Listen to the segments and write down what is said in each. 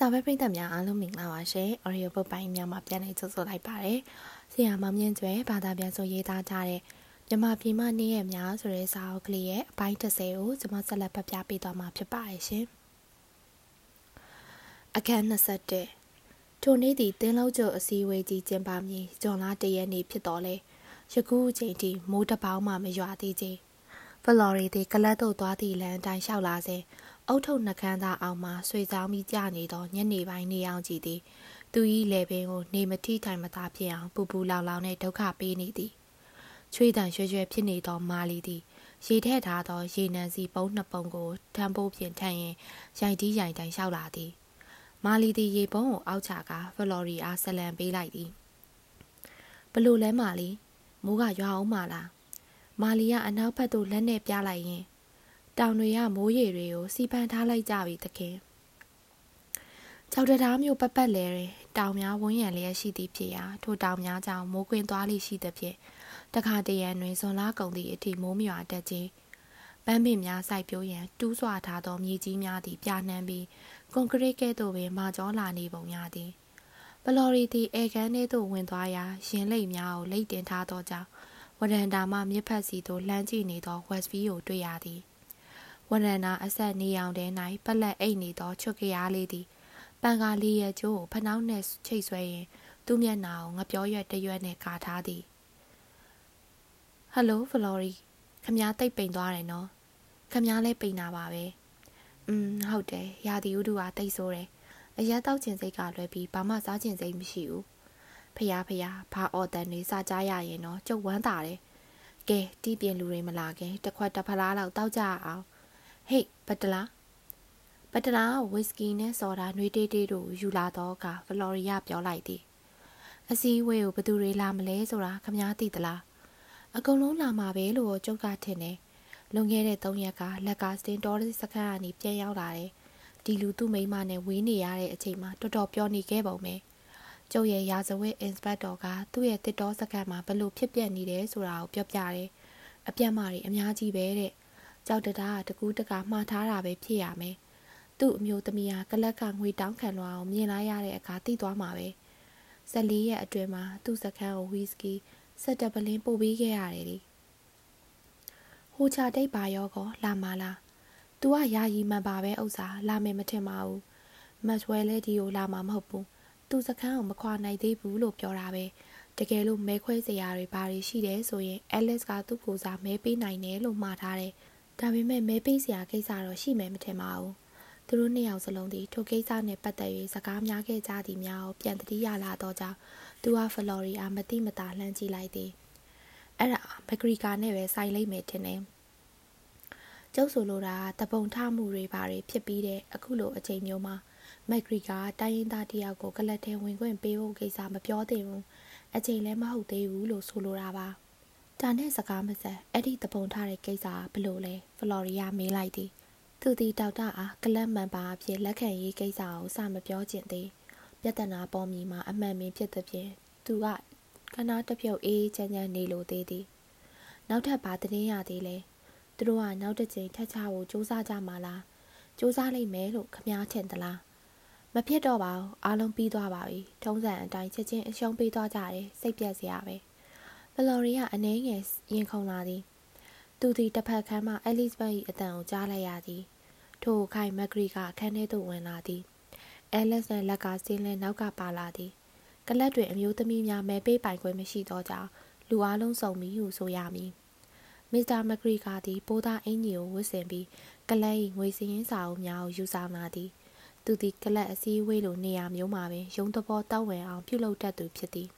စာပဲပရိသတ်များအားလုံးမင်္ဂလာပါရှင်။ Audio Book ပိုင်းများမှာပြန်လည်ကြိုဆိုလိုက်ပါတယ်။ဆရာမောင်မြင့်ကျွဲဘာသာပြန်ဆိုရေးသားကြတဲ့မြမပြည်မနေ့ရက်များဆိုတဲ့စာအုပ်ကလေးရဲ့အပိုင်း30ကိုကျွန်မဆက်လက်ဖတ်ပြပေးသွားမှာဖြစ်ပါတယ်ရှင်။အခန်း21ထိုနေ့သည်တင်းလုံးကျော်အစည်းအဝေးကြီးကျင်းပမည်။ဂျွန်လာတရက်နေ့ဖြစ်တော်လဲ။ယခုအချိန်ထိမိုးတပေါင်းမှမရွာသေးခြင်း။ဖလော်ရီသည်ကလတ်သို့သွားသည့်လမ်းတိုင်းလျှောက်လာစဉ် အုတ်ထုပ်နှကန်းသားအောင်မှဆွေဆောင်ပြီးကြနေသောညနေပိုင်းနေအောင်ကြည့်သည်သူ၏လေပင်ကိုနေမထိထိုင်မသာဖြစ်အောင်ပူပူလောင်လောင်နဲ့ဒုက္ခပေးနေသည်ချွေးတန်ရွှဲရွှဲဖြစ်နေသောမာလီသည်ရေထည့်ထားသောရေနံစီပုံးနှစ်ပုံကိုထမ်းပိုးဖြင့်ထမ်းရင်ရိုက်တီးရိုက်တိုင်လျှောက်လာသည်မာလီသည်ရေပုံးကိုအောက်ချကာဖလော်ရီအားဆက်လန်ပေးလိုက်သည်ဘလို့လဲမာလီမိုးကရွာအောင်မလားမာလီကအနောက်ဘက်သို့လက်နဲ့ပြလိုက်ရင် တောင်တွေကမိုးရေတွေကိုစီပန်ထားလိုက်ကြပြီသခင်ကြောက်တရားမျိုးပတ်ပတ်လဲတယ်တောင်များဝန်းရံလျက်ရှိသည်ဖြစ်ရာထိုတောင်များကြောင့်မိုးကွင်းသွားလိရှိသဖြင့်တခါတရံတွင်ဇွန်လာကုံသည့်အထိမိုးမြွာတက်ခြင်းပန်းပင်များစိုက်ပျိုးရန်တူးဆွထားသောမြေကြီးများသည်ပြနှမ်းပြီးကွန်ကရစ်ကဲ့သို့ပင်မာကျောလာနေပုံများသည်ဘလော်ရီသည်အေကန်ထဲသို့ဝင်သွားရာရင်လိတ်များကိုလိတ်တင်ထားသောကြောင့်ဝရန်တာမှမြစ်ဖက်စီသို့လှမ်းကြည့်နေသောဝက်စ်ဗီကိုတွေ့ရသည်။ ဝရဏအဆက်နေအောင်တဲ၌ပလက်အိတ်နေသောချွတ်ကရားလေးသည်ပန်ကားလေးရဲ့ကျိုးကိုဖနှောင်းနှင့်ချိတ်ဆွဲရင် သူ့မျက်နှာကိုငပြောရွက်တရွက်နှင့်ကာထားသည်ဟယ်လိုဖလော်ရီခမားတိတ်ပိန်သွားတယ်နော်ခမားလည်းပိန်တာပါပဲอืมဟုတ်တယ်ရာသီဥတုကတိတ်ဆိုးတယ်အရက်တောက်ကျင်စိတ်ကလွယ်ပြီးဘာမှစားကျင်စိတ်မရှိဘူးဖះဖះဘာအော်တန်တွေစားကြရရင်တော့ကျုပ်ဝမ်းသာတယ်ကဲတီးပြင်းလူတွေမလာခင်တစ်ခွက်တစ်ဖလားလောက်တောက်ကြအောင် ဟေ့ဘတ်တလာဘတ်တလာဝီစကီနဲ့ဆော်ဒါနှွေးတေးတေးတို့ယူလာတော့ကဖလော်ရီယာပြောလိုက်သည်အစည်းအဝေးကိုဘသူတွေလာမလဲဆိုတာခမားသိသလားအကုန်လုံးလာမှာပဲလို့ကျုပ်ကထင်တယ်လွန်ခဲ့တဲ့၃ရက်ကလက်ကစတင်တော်စခန်းကနေပြန်ရောက်လာတယ်ဒီလူသူ့မိမနဲ့ဝေးနေရတဲ့အချိန်မှာတော်တော်ပြောနေခဲ့ပုံပဲကျုပ်ရဲ့ရာဇဝတ် inspector ကသူ့ရဲ့တစ်တော်စခန်းမှာဘလို့ဖြစ်ပျက်နေတယ်ဆိုတာကိုပြောပြတယ်အပြတ်မာတွေအများကြီးပဲတဲ့ ကြောက်တတားတကူးတကာမှားထားတာပဲဖြစ်ရမယ်။သူ့အမျိုးသမီးဟာကလက်ကငွေတောင်းခံလွှာအောင်မြင်လာရတဲ့အခါသိသွားမှာပဲ။၁၄ရက်အတွင်းမှာသူ့စခန်းကိုဝီစကီဆက်တပလင်းပို့ပေးခဲ့ရတယ်လေ။ဟိုချတိတ်ပါရောကောလာမလား။ "तू ကယာယီမှန်ပါပဲဥစ္စာလာမယ်မထင်ပါဘူး။မတ်ဝဲလဲဒီကိုလာမှာမဟုတ်ဘူး။ तू စခန်းကိုမခွာနိုင်သေးဘူးလို့ပြောတာပဲ။တကယ်လို့မဲခွဲစရာတွေဘာတွေရှိတယ်ဆိုရင် Alice ကသူ့ကိုစားမဲပေးနိုင်တယ်လို့မှားထားတယ်။ ဒါပေမဲ့မဲပေးစရာကိစ္စတော့ရှိမယ်မထင်ပါဘူးသူတို့နှစ်ယောက်စလုံးသည်ထိုကိစ္စနှင့်ပတ်သက်၍စကားများခဲ့ကြသည်များကိုပြန်တတိရလာတော့ကြောင့်သူကဖလော်ရီအားမတိမတာလှမ်းကြည့်လိုက်သည်အဲ့ဒါဘဂရီကာနဲ့ပဲဆိုင်လိုက်မယ်ထင်တယ်ကျုပ်ဆိုလိုတာတပုံထမှုတွေဘာတွေဖြစ်ပြီးတဲ့အခုလိုအချိန်မျိုးမှာမက်ဂရီကတိုင်းရင်းသားတယောက်ကိုကလတ်ထဲဝင်ခွင့်ပေးဖို့ကိစ္စမပြောသင့်ဘူးအချိန်လည်းမဟုတ်သေးဘူးလို့ဆိုလိုတာပါ ဒါနဲ့စကားမဆက်အဲ့ဒီတပုံထားတဲ့ကိစ္စဘလို့လဲဖလော်ရီယာမေးလိုက်သည်သူသည်ဒေါက်တာအားကလပ်မန်ပါအဖြစ်လက်ခံရေးကိစ္စကိုစမပြောချင်သေးပြဿနာပေါ်မီမှာအမှန်ပင်ဖြစ်သည်ဖြင့်သူကကနာတပြုတ်အေးချမ်းချမ်းနေလိုသေးသည်နောက်ထပ်ဘာသတင်းရသေးလဲသူတို့ကနောက်တစ်ချိန်ထပ်ချဖို့စူးစမ်းကြမှာလားစူးစမ်းလိုက်မယ်လို့ခမားထင်သလားမဖြစ်တော့ပါဘူးအားလုံးပြီးသွားပါပြီထုံးစံအတိုင်းချက်ချင်းအရှုံးပေးသွားကြတယ်စိတ်ပြက်စရာပဲ ဖလော်ရီကအနှဲငယ်ရင်ခုန်လာသည်သူသည်တစ်ဖက်ခန်းမှအဲလစ်ဘတ်၏အတန်ကိုကြားလိုက်ရသည်ထိုခိုင်မက်ဂရီကအခန်းထဲသို့ဝင်လာသည်အဲလက်စ်နဲ့လက်ကစင်းလဲနောက်ကပါလာသည်ကလပ်တွင်အမျိုးသမီးများမဲပေးပိုင်ခွင့်မရှိသောကြောင့်လူအလုံးစုံပြီးဟုဆိုရမည်မစ္စတာမက်ဂရီကသည်ပိုးသားအင်ကြီးကိုဝတ်ဆင်ပြီးကလပ်၏ငွေစည်းရင်းစာအုပ်များကိုယူဆောင်လာသည်သူသည်ကလပ်အစည်းအဝေးလိုနေရာမျိုးမှာပင်ရုံသဘောတောက်ဝင်အောင်ပြုလုပ်တတ်သူဖြစ်သည်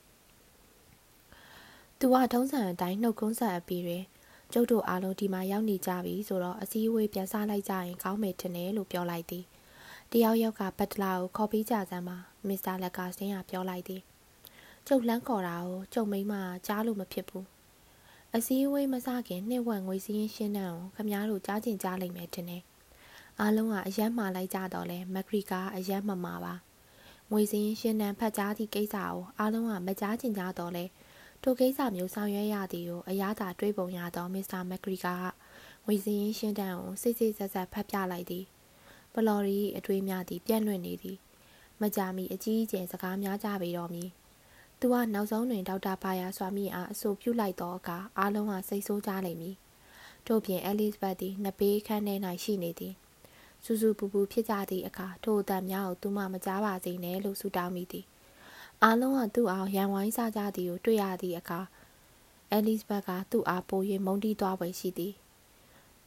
သူကထုံးစံအတိုင်းနှုတ်ကွန်းဆက်အပြီးတွင်ကျုပ်တို့အားလုံးဒီမှာရောက်နေကြပြီဆိုတော့အစည်းအဝေးပြန်စားလိုက်ကြရင်ကောင်းမယ်ထင်တယ်လို့ပြောလိုက်သည်တယောက်ယောက်ကဘတ်တလာကိုခေါ်ပြီးကြစမ်းမှာမစ္စတာလက်ကာစင်းကပြောလိုက်သည်ကျုပ်လန်းခေါ်တာကိုကျုပ်မိမကြားလို့မဖြစ်ဘူးအစည်းအဝေးမစခင်နှစ်ဝက်ငွေစည်းရင်းရှင်းနှံကိုခမားတို့ကြားကျင်ကြားလိမ့်မယ်ထင်တယ်အားလုံးကအယက်မှားလိုက်ကြတော့လဲမက်ဂရီကအယက်မမှာပါငွေစည်းရင်းရှင်းနှံဖတ်ကြားသည့်ကိစ္စကိုအားလုံးကမကြားကျင်ကြတော့လဲ ထိုကိစ္စမျိုးဆောင်ရွက်ရသည်ကိုအရသာတွေးပုံရသောမစ္စတာမက်ဂရီကာကငွေစည်းရင်းရှင်းတန်းကိုစိတ်စိတ်ဆက်ဆက်ဖတ်ပြလိုက်သည်ဘလော်ရီအတွေးများသည်ပြန့်လွင့်နေသည်မကြမီအကြီးအကျယ်စကားများကြပေတော်မူသူကနောက်ဆုံးတွင်ဒေါက်တာဘာယာစွာမိအားအဆိုပြုလိုက်သောအခါအားလုံးကစိတ်ဆိုးကြလိမ့်မည်ထို့ပြင်အဲလစ်ဘတ်သည်နှစ်ပေးခန်းထဲ၌ရှိနေသည်စူးစူးပူပူဖြစ်ကြသည့်အခါထိုအတန်များကိုသူမှမကြားပါစေနဲ့လို့ဆုတောင်းမိသည် အားလုံးကသူ့အောင်ရန်ဝိုင်းစားကြသည်ကိုတွေ့ရသည့်အခါအဲလစ်ဘတ်ကသူ့အားပို၍မုန်းတီးသွားပွဲရှိသည်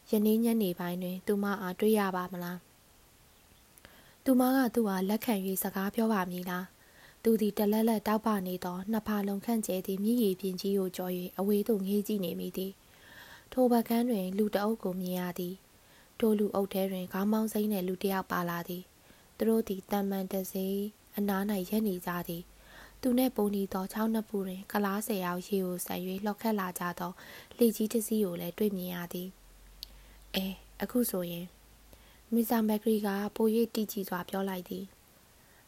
ယနေ့ညနေပိုင်းတွင် သူမအားတွေ့ရပါမလားသူမကသူ့အားလက်ခံ၍စကားပြောပါမည်လားသူသည်တလက်လက်တောက်ပနေသောနှစ်ဖာလုံးခန့်ကျဲသည့်မြည်ရည်ပြင်ကြီးကိုကြော်၍အဝေးသို့ငေးကြည့်နေမိသည်ထိုဘကန်းတွင် လူတအုပ်ကိုမြင်ရသည်ထိုလူအုပ်ထဲတွင်ခေါင်းမောင်းစိမ့်နှင့်လူတစ်ယောက်ပါလာသည်သူတို့သည်တန်မန်တစေးအနား၌ရက်နေကြသည် သူနှင့်ပုံနီသောချောင်းနှစ်ပူတွင်ကလားဆယ်ယောက်ရေကိုဆက်၍လှော်ခတ်လာကြသောလှေကြီးတစ်စီးကိုလည်းတွေ့မြင်ရသည်အဲအခုဆိုရင်မစ္စတာမက်ဂရီကပို၍တီးကြည့်စွာပြောလိုက်သည်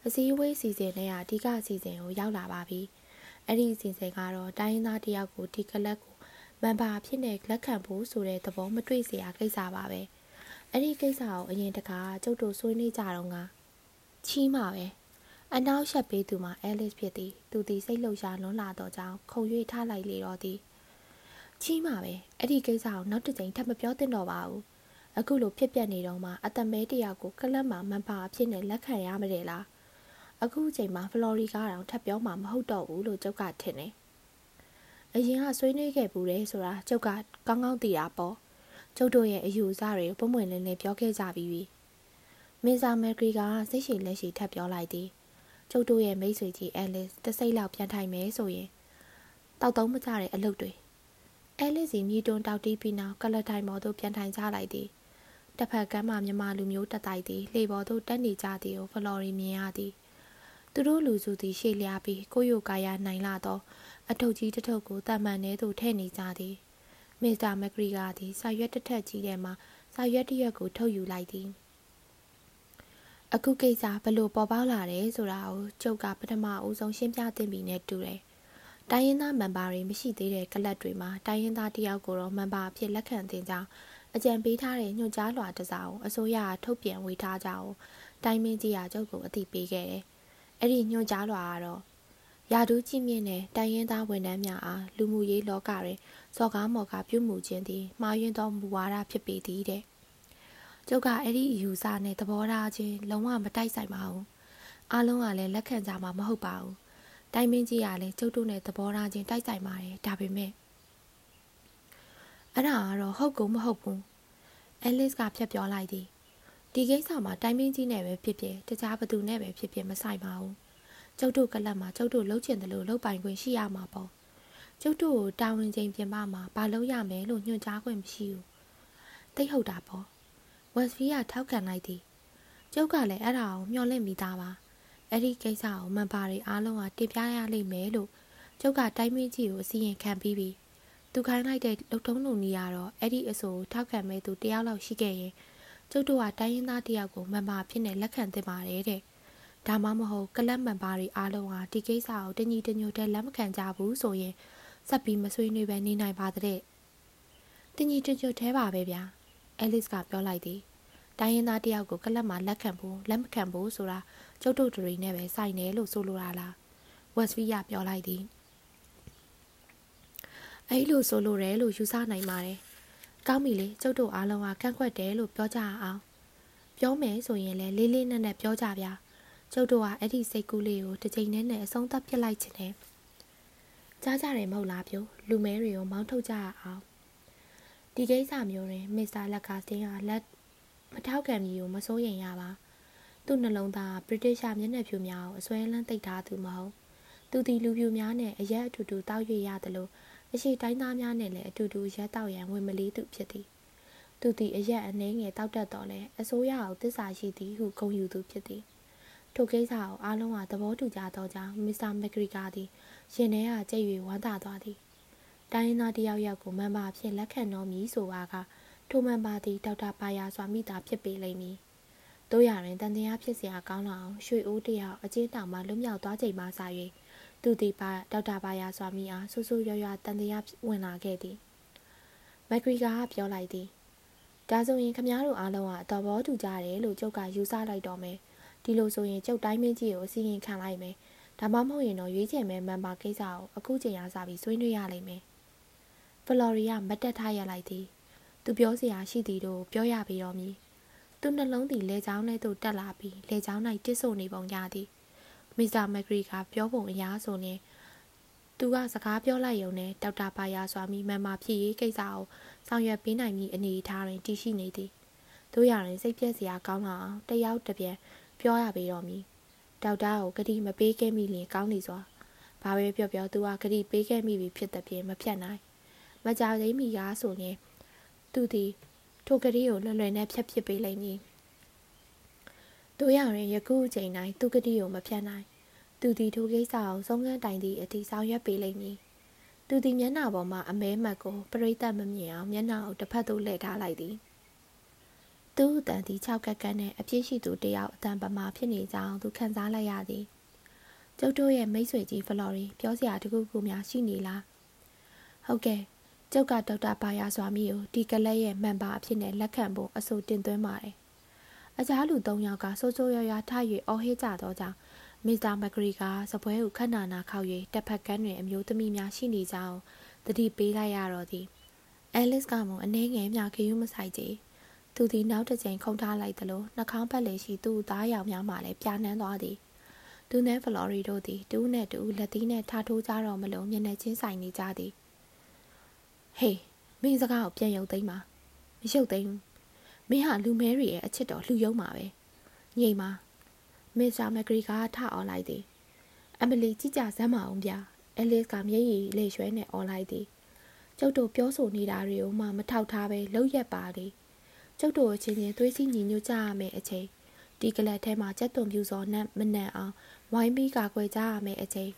အစည်းအဝေးစီစဉ်နဲ့အဓိကအစီအစဉ်ကိုရောက်လာပါပြီအဲ့ဒီအစီအစဉ်ကတော့တိုင်းရင်းသားတယောက်ကိုဒီကလပ်ကိုမန်ပါဖြစ်နေလက်ခံဖို့ဆိုတဲ့သဘောမတွေ့စရာကိစ္စပါပဲအဲ့ဒီကိစ္စကိုအရင်တကာကျုပ်တို့ဆွေးနွေးကြတော့ကချီးမှာပဲ အနောက်ရှက်ပေးသူမှာအဲလစ်ဖြစ်သည်သူသည်စိတ်လှုပ်ရှားလွန်လာတော့ကြောင်းခုံ၍ထားလိုက်လေတော့သည်ချီးမှာပဲအဲ့ဒီကိစ္စကိုနောက်တစ်ကြိမ်ထပ်မပြောသင့်တော့ပါဘူးအခုလိုဖြစ်ပျက်နေတော့မှအသက်မဲတယောက်ကိုကလပ်မှာမန်ပါအဖြစ်နဲ့လက်ခံရမတယ်လားအခုအချိန်မှာဖလော်ရီကတော့ထပ်ပြောမှာမဟုတ်တော့ဘူးလို့ကျုပ်ကထင်တယ်အရင်ကဆွေးနွေးခဲ့ဘူးတယ်ဆိုတာကျုပ်ကကောင်းကောင်းသိတာပေါ့ကျုပ်တို့ရဲ့အယူအဆတွေပုံမှန်လင်းလင်းပြောခဲ့ကြပြီးပြီမင်းစာမက်ဂရီကစိတ်ရှိလက်ရှိထပ်ပြောလိုက်သည် ကျုပ်တို့ရဲ့မိတ်ဆွေကြီးအဲလစ်တစိမ့်လောက်ပြန်ထိုင်မယ်ဆိုရင်တောက်သုံးမကြတဲ့အလုပ်တွေအဲလစ်စီမြေတွန်းတောက်တီးပြီးနောက်ကလထိုင်ပေါ်သို့ပြန်ထိုင်ကြလိုက်သည်တစ်ဖက်ကမ်းမှာမြမလူမျိုးတက်တိုက်သည်လှေပေါ်သို့တက်နေကြသည်ကိုဖလော်ရီမြင်ရသည်သူတို့လူစုသည်ရှေ့လျားပြီးကိုယိုကာယာနိုင်လာသော အထုပ်ကြီးတစ်ထုပ်ကိုတမန်ထဲသို့ထည့်နေကြသည်မစ္စတာမက်ဂရီဂါသည်စာရွက်တစ်ထက်ကြီးထဲမှစာရွက်တစ်ရွက်ကိုထုတ်ယူလိုက်သည် အခုကိစ္စဘလို့ပေါ်ပေါက်လာတယ်ဆိုတာကိုကျုပ်ကပထမအဦးဆုံးရှင်းပြသင့်ပြီနဲ့တူတယ်။တိုင်းရင်းသားမန်ပါတွေမရှိသေးတဲ့ကလပ်တွေမှာတိုင်းရင်းသားတယောက်ကိုတော့မန်ပါအဖြစ်လက်ခံတင်ကြောင်းအကြံပေးထားတဲ့ညွှန်ကြားလွှာတစ်စောင်အစိုးရထုတ်ပြန်ဝေထားကြအောင်တိုင်းမင်းကြီးကကျုပ်ကိုအသိပေးခဲ့တယ်။အဲ့ဒီညွှန်ကြားလွှာကတော့ရာထူးကြီးမြင့်တဲ့တိုင်းရင်းသားဝန်ထမ်းများအားလူမှုရေးလောကတွင်စော်ကားမော်ကားပြုမှုခြင်းသည်မှားယွင်းသောမူဝါဒဖြစ်ပေသည်တဲ့။ ကျုပ်ကအဲ့ဒီအယူဆနဲ့သဘောထားချင်းလုံးဝမတိုက်ဆိုင်ပါဘူး။အားလုံးကလည်းလက်ခံကြမှာမဟုတ်ပါဘူး။တိုင်းမင်းကြီးကလည်းကျုပ်တို့နဲ့သဘောထားချင်းတိုက်ဆိုင်ပါတယ်ဒါပေမဲ့အဲ့ဒါကတော့ဟုတ်ကုန်မဟုတ်ဘူး။အဲလစ်ကဖြတ်ပြောလိုက်သည်။ဒီကိစ္စမှာတိုင်းမင်းကြီးနဲ့ပဲဖြစ်ဖြစ်တခြားဘသူနဲ့ပဲဖြစ်ဖြစ်မဆိုင်ပါဘူး။ကျုပ်တို့ကလပ်မှာကျုပ်တို့လှုပ်ချင်တယ်လို့လှုပ်ပိုင်ခွင့်ရှိရမှာပေါ့။ကျုပ်တို့ကိုတာဝန်ချိန်ပြင်ပမှာဘာလုပ်ရမယ်လို့ညွှန်ကြားခွင့်မရှိဘူး။သိဟုတ်တာပေါ့။ ဝက်စဖီးကထောက်ခံလိုက်သည်။ကျုပ်ကလည်းအဲ့ဒါကိုမျှော်လင့်မိသားပါ။အဲ့ဒီကိစ္စကိုမန်ပါတွေအားလုံးကတင်ပြရလိမ့်မယ်လို့ကျုပ်ကတိုင်းမင်းကြီးကိုအစီရင်ခံပြီးပြီ။သူခိုင်းလိုက်တဲ့လုံထုံးလုံနီကတော့အဲ့ဒီအဆိုထောက်ခံမဲ့သူတယောက်လောက်ရှိခဲ့ရင်ကျုပ်တို့ကတိုင်းရင်းသားတယောက်ကိုမန်ပါဖြစ်နေလက်ခံသင့်ပါတယ်တဲ့။ဒါမှမဟုတ်ကလပ်မန်ပါတွေအားလုံးဟာဒီကိစ္စကိုတညီတညွတ်တဲ့လက်မခံကြဘူးဆိုရင်ဆက်ပြီးမဆွေးနွေးပဲနေနိုင်ပါတဲ့။တညီတညွတ်သေးပါပဲဗျာ။ အဲလစ်ကပြောလိုက်သည်။တိုင်းရင်းသားတယောက်ကိုကလပ်မှာလက်ခံဖို့လက်မခံဖို့ဆိုတာကျုပ်တို့တွေနဲ့ပဲဆိုင်တယ်လို့ဆိုလိုတာလား။ဝက်စဖီးကပြောလိုက်သည်။အဲ့လိုဆိုလိုတယ်လို့ယူဆနိုင်ပါတယ်။ကောင်းပြီလေကျုပ်တို့အားလုံးကကန့်ကွက်တယ်လို့ပြောကြအောင်။ပြောမယ်ဆိုရင်လည်းလေးလေးနက်နက်ပြောကြဗျာ။ကျုပ်တို့ကအဲ့ဒီစိတ်ကူးလေးကိုတစ်ချိန်နဲ့နဲ့အဆုံးသတ်ပြစ်လိုက်ခြင်းနဲ့ကြားကြတယ်မဟုတ်လားပြိုလူမဲတွေကိုမောင်းထုတ်ကြရအောင် ဒီကိစ္စမျိုးတွင်မစ္စတာလက်ကာစတင်ကလက်မထောက်ခံမီကိုမစိုးရင်ရပါသူ့နှလုံးသားဗြိတိရှမျက်နှာဖြူများကိုအစွဲလန်းသိပ်ထားသူမဟုတ်သူသည်လူပြူများနဲ့အရက်အတူတူတောက်ရွေရတယ်လို့အရှိတိုင်းသားများနဲ့လည်းအတူတူရက်တောက်ရန်ဝင်မလေးသူဖြစ်သည်သူသည်အရက်အနှင်းငယ်တောက်တတ်တော်လဲအစိုးရအောင်တစ္ဆာရှိသည်ဟုဂုဏ်ယူသူဖြစ်သည်ထိုကိစ္စကိုအားလုံးကသဘောတူကြသောကြောင့်မစ္စတာမက်ဂရီကာသည်ရင်ထဲကကြိတ်၍ဝမ်းသာသွားသည် တိုင်းရင်းသားတယောက်ယောက်ကိုမန်ပါအဖြစ်လက်ခံတော်မူဆိုပါကထိုမန်ပါသည်ဒေါက်တာပါယာစွာမိသားဖြစ်ပေလိမ့်မည်တို့ရရင်တန်တရားဖြစ်စရာကောင်းလာအောင်ရွှေအိုးတယောက်အချင်းတောင်မှလွတ်မြောက်သွားချိန်မှစ၍သူသည်ပါဒေါက်တာပါယာစွာမိအားဆူဆူရွရွတန်တရားဝင်လာခဲ့သည်မက်ဂရီကာကပြောလိုက်သည်ဒါဆိုရင်ခမားတို့အားလုံးကအတော်ဘောတူကြတယ်လို့ကျုပ်ကယူဆလိုက်တော့မယ်ဒီလိုဆိုရင်ကျုပ်တိုင်းမင်းကြီးကိုအစီရင်ခံလိုက်မယ်ဒါမှမဟုတ်ရင်တော့ရွေးချယ်မဲ့မန်ပါကိစ္စကိုအခုချိန်အားစပြီးဆွေးနွေးရလိမ့်မယ် ဖလော်ရီယာမတ်တက်ထားရလိုက်သည်သူပြောစရာရှိသည်တို့ပြောရပြီးတော့မည်သူနှလုံးသည်လေချောင်းထဲသို့တက်လာပြီးလေချောင်း၌တစ်ဆို့နေပုံရသည်မစ္စတာမက်ဂရီကပြောပုံအရာဆိုရင်သူကစကားပြောလိုက်ရုံနဲ့ဒေါက်တာပါယာစွာမိမန်မာဖြစ်ရေးကိစ္စကိုဆောင်ရွက်ပေးနိုင်မည့်အနေအထားတွင်တည်ရှိနေသည်တို့ရရင်စိတ်ပြည့်စရာကောင်းလာအောင်တယောက်တစ်ပြန်ပြောရပေတော့မည်ဒေါက်တာကိုဂတိမပေးခဲ့မိရင်ကောင်းနေစွာဘာပဲပြောပြောသူကဂတိပေးခဲ့မိပြီဖြစ်တဲ့ပြင်မဖြတ်နိုင် မကြသိမီကားဆိုရင်သူသည်ထိုဂတိကိုလွယ်လွယ်နဲ့ဖြတ်ပစ်ပေးလိမ့်မည်တို့ရရင်ယခုအချိန်တိုင်းသူဂတိကိုမဖြတ်နိုင်သူသည်ထိုကိစ္စကိုဆုံးခန်းတိုင်သည့်အထိဆောင်ရွက်ပေးလိမ့်မည်သူသည်မျက်နှာပေါ်မှအမဲမှတ်ကိုပရိသတ်မမြင်အောင်မျက်နှာကိုတစ်ဖက်သို့လှည့်ထားလိုက်သည်သူ့အတန်သည်၆ကက်ကက်နဲ့အပြည့်ရှိသူတယောက်အတန်ပမာဖြစ်နေကြောင်းသူခံစားလိုက်ရသည်ကျုပ်တို့ရဲ့မိတ်ဆွေကြီးဖလော်ရီပြောစရာတခုခုများရှိနေလားဟုတ်ကဲ့ ကျုပ်ကဒေါက်တာပါယာစွာမီကိုဒီကလက်ရဲ့မှန်ပါအဖြစ်နဲ့လက်ခံဖို့အဆိုတင်သွင်းပါတယ်အခြားလူ၃ယောက်ကစိုးစိုးရွားရွားထ၍အော်ဟစ်ကြသောကြောင့်မစ္စတာမဂရီကစပွဲကိုခဏနာခောက်၍တစ်ဖက်ကန်းတွင်အမျိုးသမီးများရှိနေကြောင်းတတိပေးလိုက်ရတော့သည်အဲလစ်ကမှအနှဲငယ်များခရူးမဆိုင်ကြသူသည်နောက်တစ်ချိန်ခုန်ထားလိုက်သလိုနှာခေါင်းပတ်လေရှိသူ့သားရောင်များမှလည်းပြာနှမ်းသွားသည်သူနဲ့ဖလော်ရီတို့သည်တူးနဲ့တူးလက်သီးနဲ့ထားထိုးကြတော့မလို့မျက်နှာချင်းဆိုင်နေကြသည် ဟေးမင်းစကားကိုပြန်ရုပ်သိမ်းပါမရုပ်သိမ်းဘူးမင်းဟာလူမဲတွေရဲ့အချစ်တော်လှူယုံပါပဲငိမ်ပါမစ္စတာမက်ဂရီကထအော်လိုက်သည်အမလီကြည့်ကြစမ်းမအောင်ဗျာအဲလစ်ကမျက်ရည်လေရွှဲနဲ့အော်လိုက်သည်ကျုပ်တို့ပြောဆိုနေတာတွေကိုမှမထောက်ထားပဲလှုပ်ရက်ပါလေကျုပ်တို့အချင်းချင်းသွေးစည်းညီညွတ်ကြရမယ်အချိန်ဒီကလပ်ထဲမှာကြက်သွန်ပြူစောနဲ့မနက်အောင်ဝိုင်းပြီးကာကွယ်ကြရမယ်အချိန်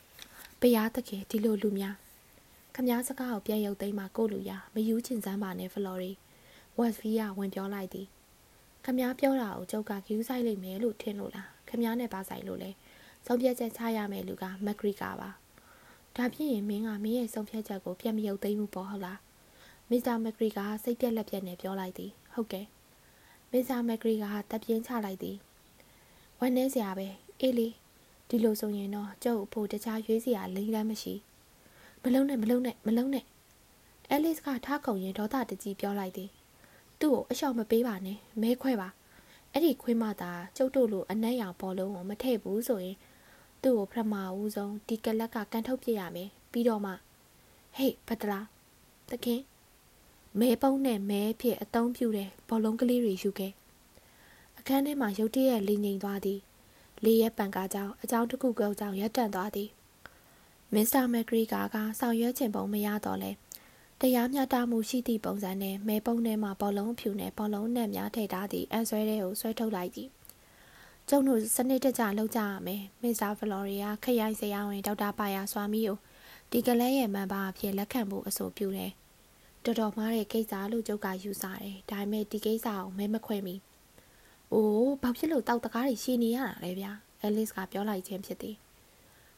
ဘုရားသခင်ဒီလိုလူများ ခမားစကားကိုပြန်ရုပ်သိမ်းမှကိုလူရမယူချင်စမ်းပါနဲ့ဖလော်ရီဝက်စ်ဖီးကဝင်ပြောလိုက်သည်ခမားပြောတာကိုကျုပ်ကဂယူးဆိုင်လိမ့်မယ်လို့ထင်လို့လားခမားနဲ့ပါဆိုင်လို့လဲဆုံးဖြတ်ချက်ချရမယ်လူကမက်ဂရီကာပါဒါဖြစ်ရင်မင်းကမင်းရဲ့ဆုံးဖြတ်ချက်ကိုပြန်မရုပ်သိမ်းဘူးပေါ့ဟုတ်လားမစ္စတာမက်ဂရီကစိတ်ပြက်လက်ပြက်နဲ့ပြောလိုက်သည်ဟုတ်ကဲ့မစ္စတာမက်ဂရီကတပ်ပြင်းချလိုက်သည်ဝမ်းနေစရာပဲအေးလေဒီလိုဆိုရင်တော့ကျုပ်အဖို့တခြားရွေးစရာလိမ့်လမ်းမရှိ မလုံးနဲ့မလုံးနဲ့မလုံးနဲ့အဲလစ်ကထားခုံရင်ဒေါသတကြီးပြောလိုက်သည်သူ့ကိုအလျှော့မပေးပါနဲ့မဲခွဲပါအဲ့ဒီခွေးမသာကျုပ်တို့လိုအနက်ရောင်ဘောလုံးကိုမထည့်ဘူးဆိုရင်သူ့ကိုပထမဦးဆုံးဒီကလက်ကကန်ထုတ်ပြရမယ်ပြီးတော့မှဟေးဖတ်တလားသခင်မဲပုံးနဲ့မဲဖြစ်အသုံးပြုတဲ့ဘောလုံးကလေးတွေယူခဲ့အခန်းထဲမှာရုတ်တရက်လင်းငိမ်သွားသည်လေးရဲ့ပန်ကားကြောင့်အကြောင်းတစ်ခုကောက်ကြောင့်ရပ်တန့်သွားသည် မစ္စတာမက်ဂရီကာကဆောင်ရွက်ခြင်းပုံမရတော့လဲတရားမျှတမှုရှိသည့်ပုံစံနဲ့မဲပုံးထဲမှာဘောလုံးဖြူနဲ့ဘောလုံးနဲ့များထည့်ထားသည့်အန်ဆွဲတဲ့ကိုဆွဲထုတ်လိုက်သည်ကျုံတို့စနစ်တကျလုပ်ကြရမယ်မစ္စတာဖလော်ရီယာခရိုင်ဆရာဝန်ဒေါက်တာပါယာစွာမီကိုဒီကလေးရဲ့မန်ပါအဖြစ်လက်ခံဖို့အဆိုပြုတယ်တော်တော်မှားတဲ့ကိစ္စလို့ကျုပ်ကယူဆတယ်ဒါပေမဲ့ဒီကိစ္စကိုမဲမခွဲမိအိုးဘာဖြစ်လို့တောက်တကားတွေရှည်နေရတာလဲဗျာအဲလစ်ကပြောလိုက်ခြင်းဖြစ်သည်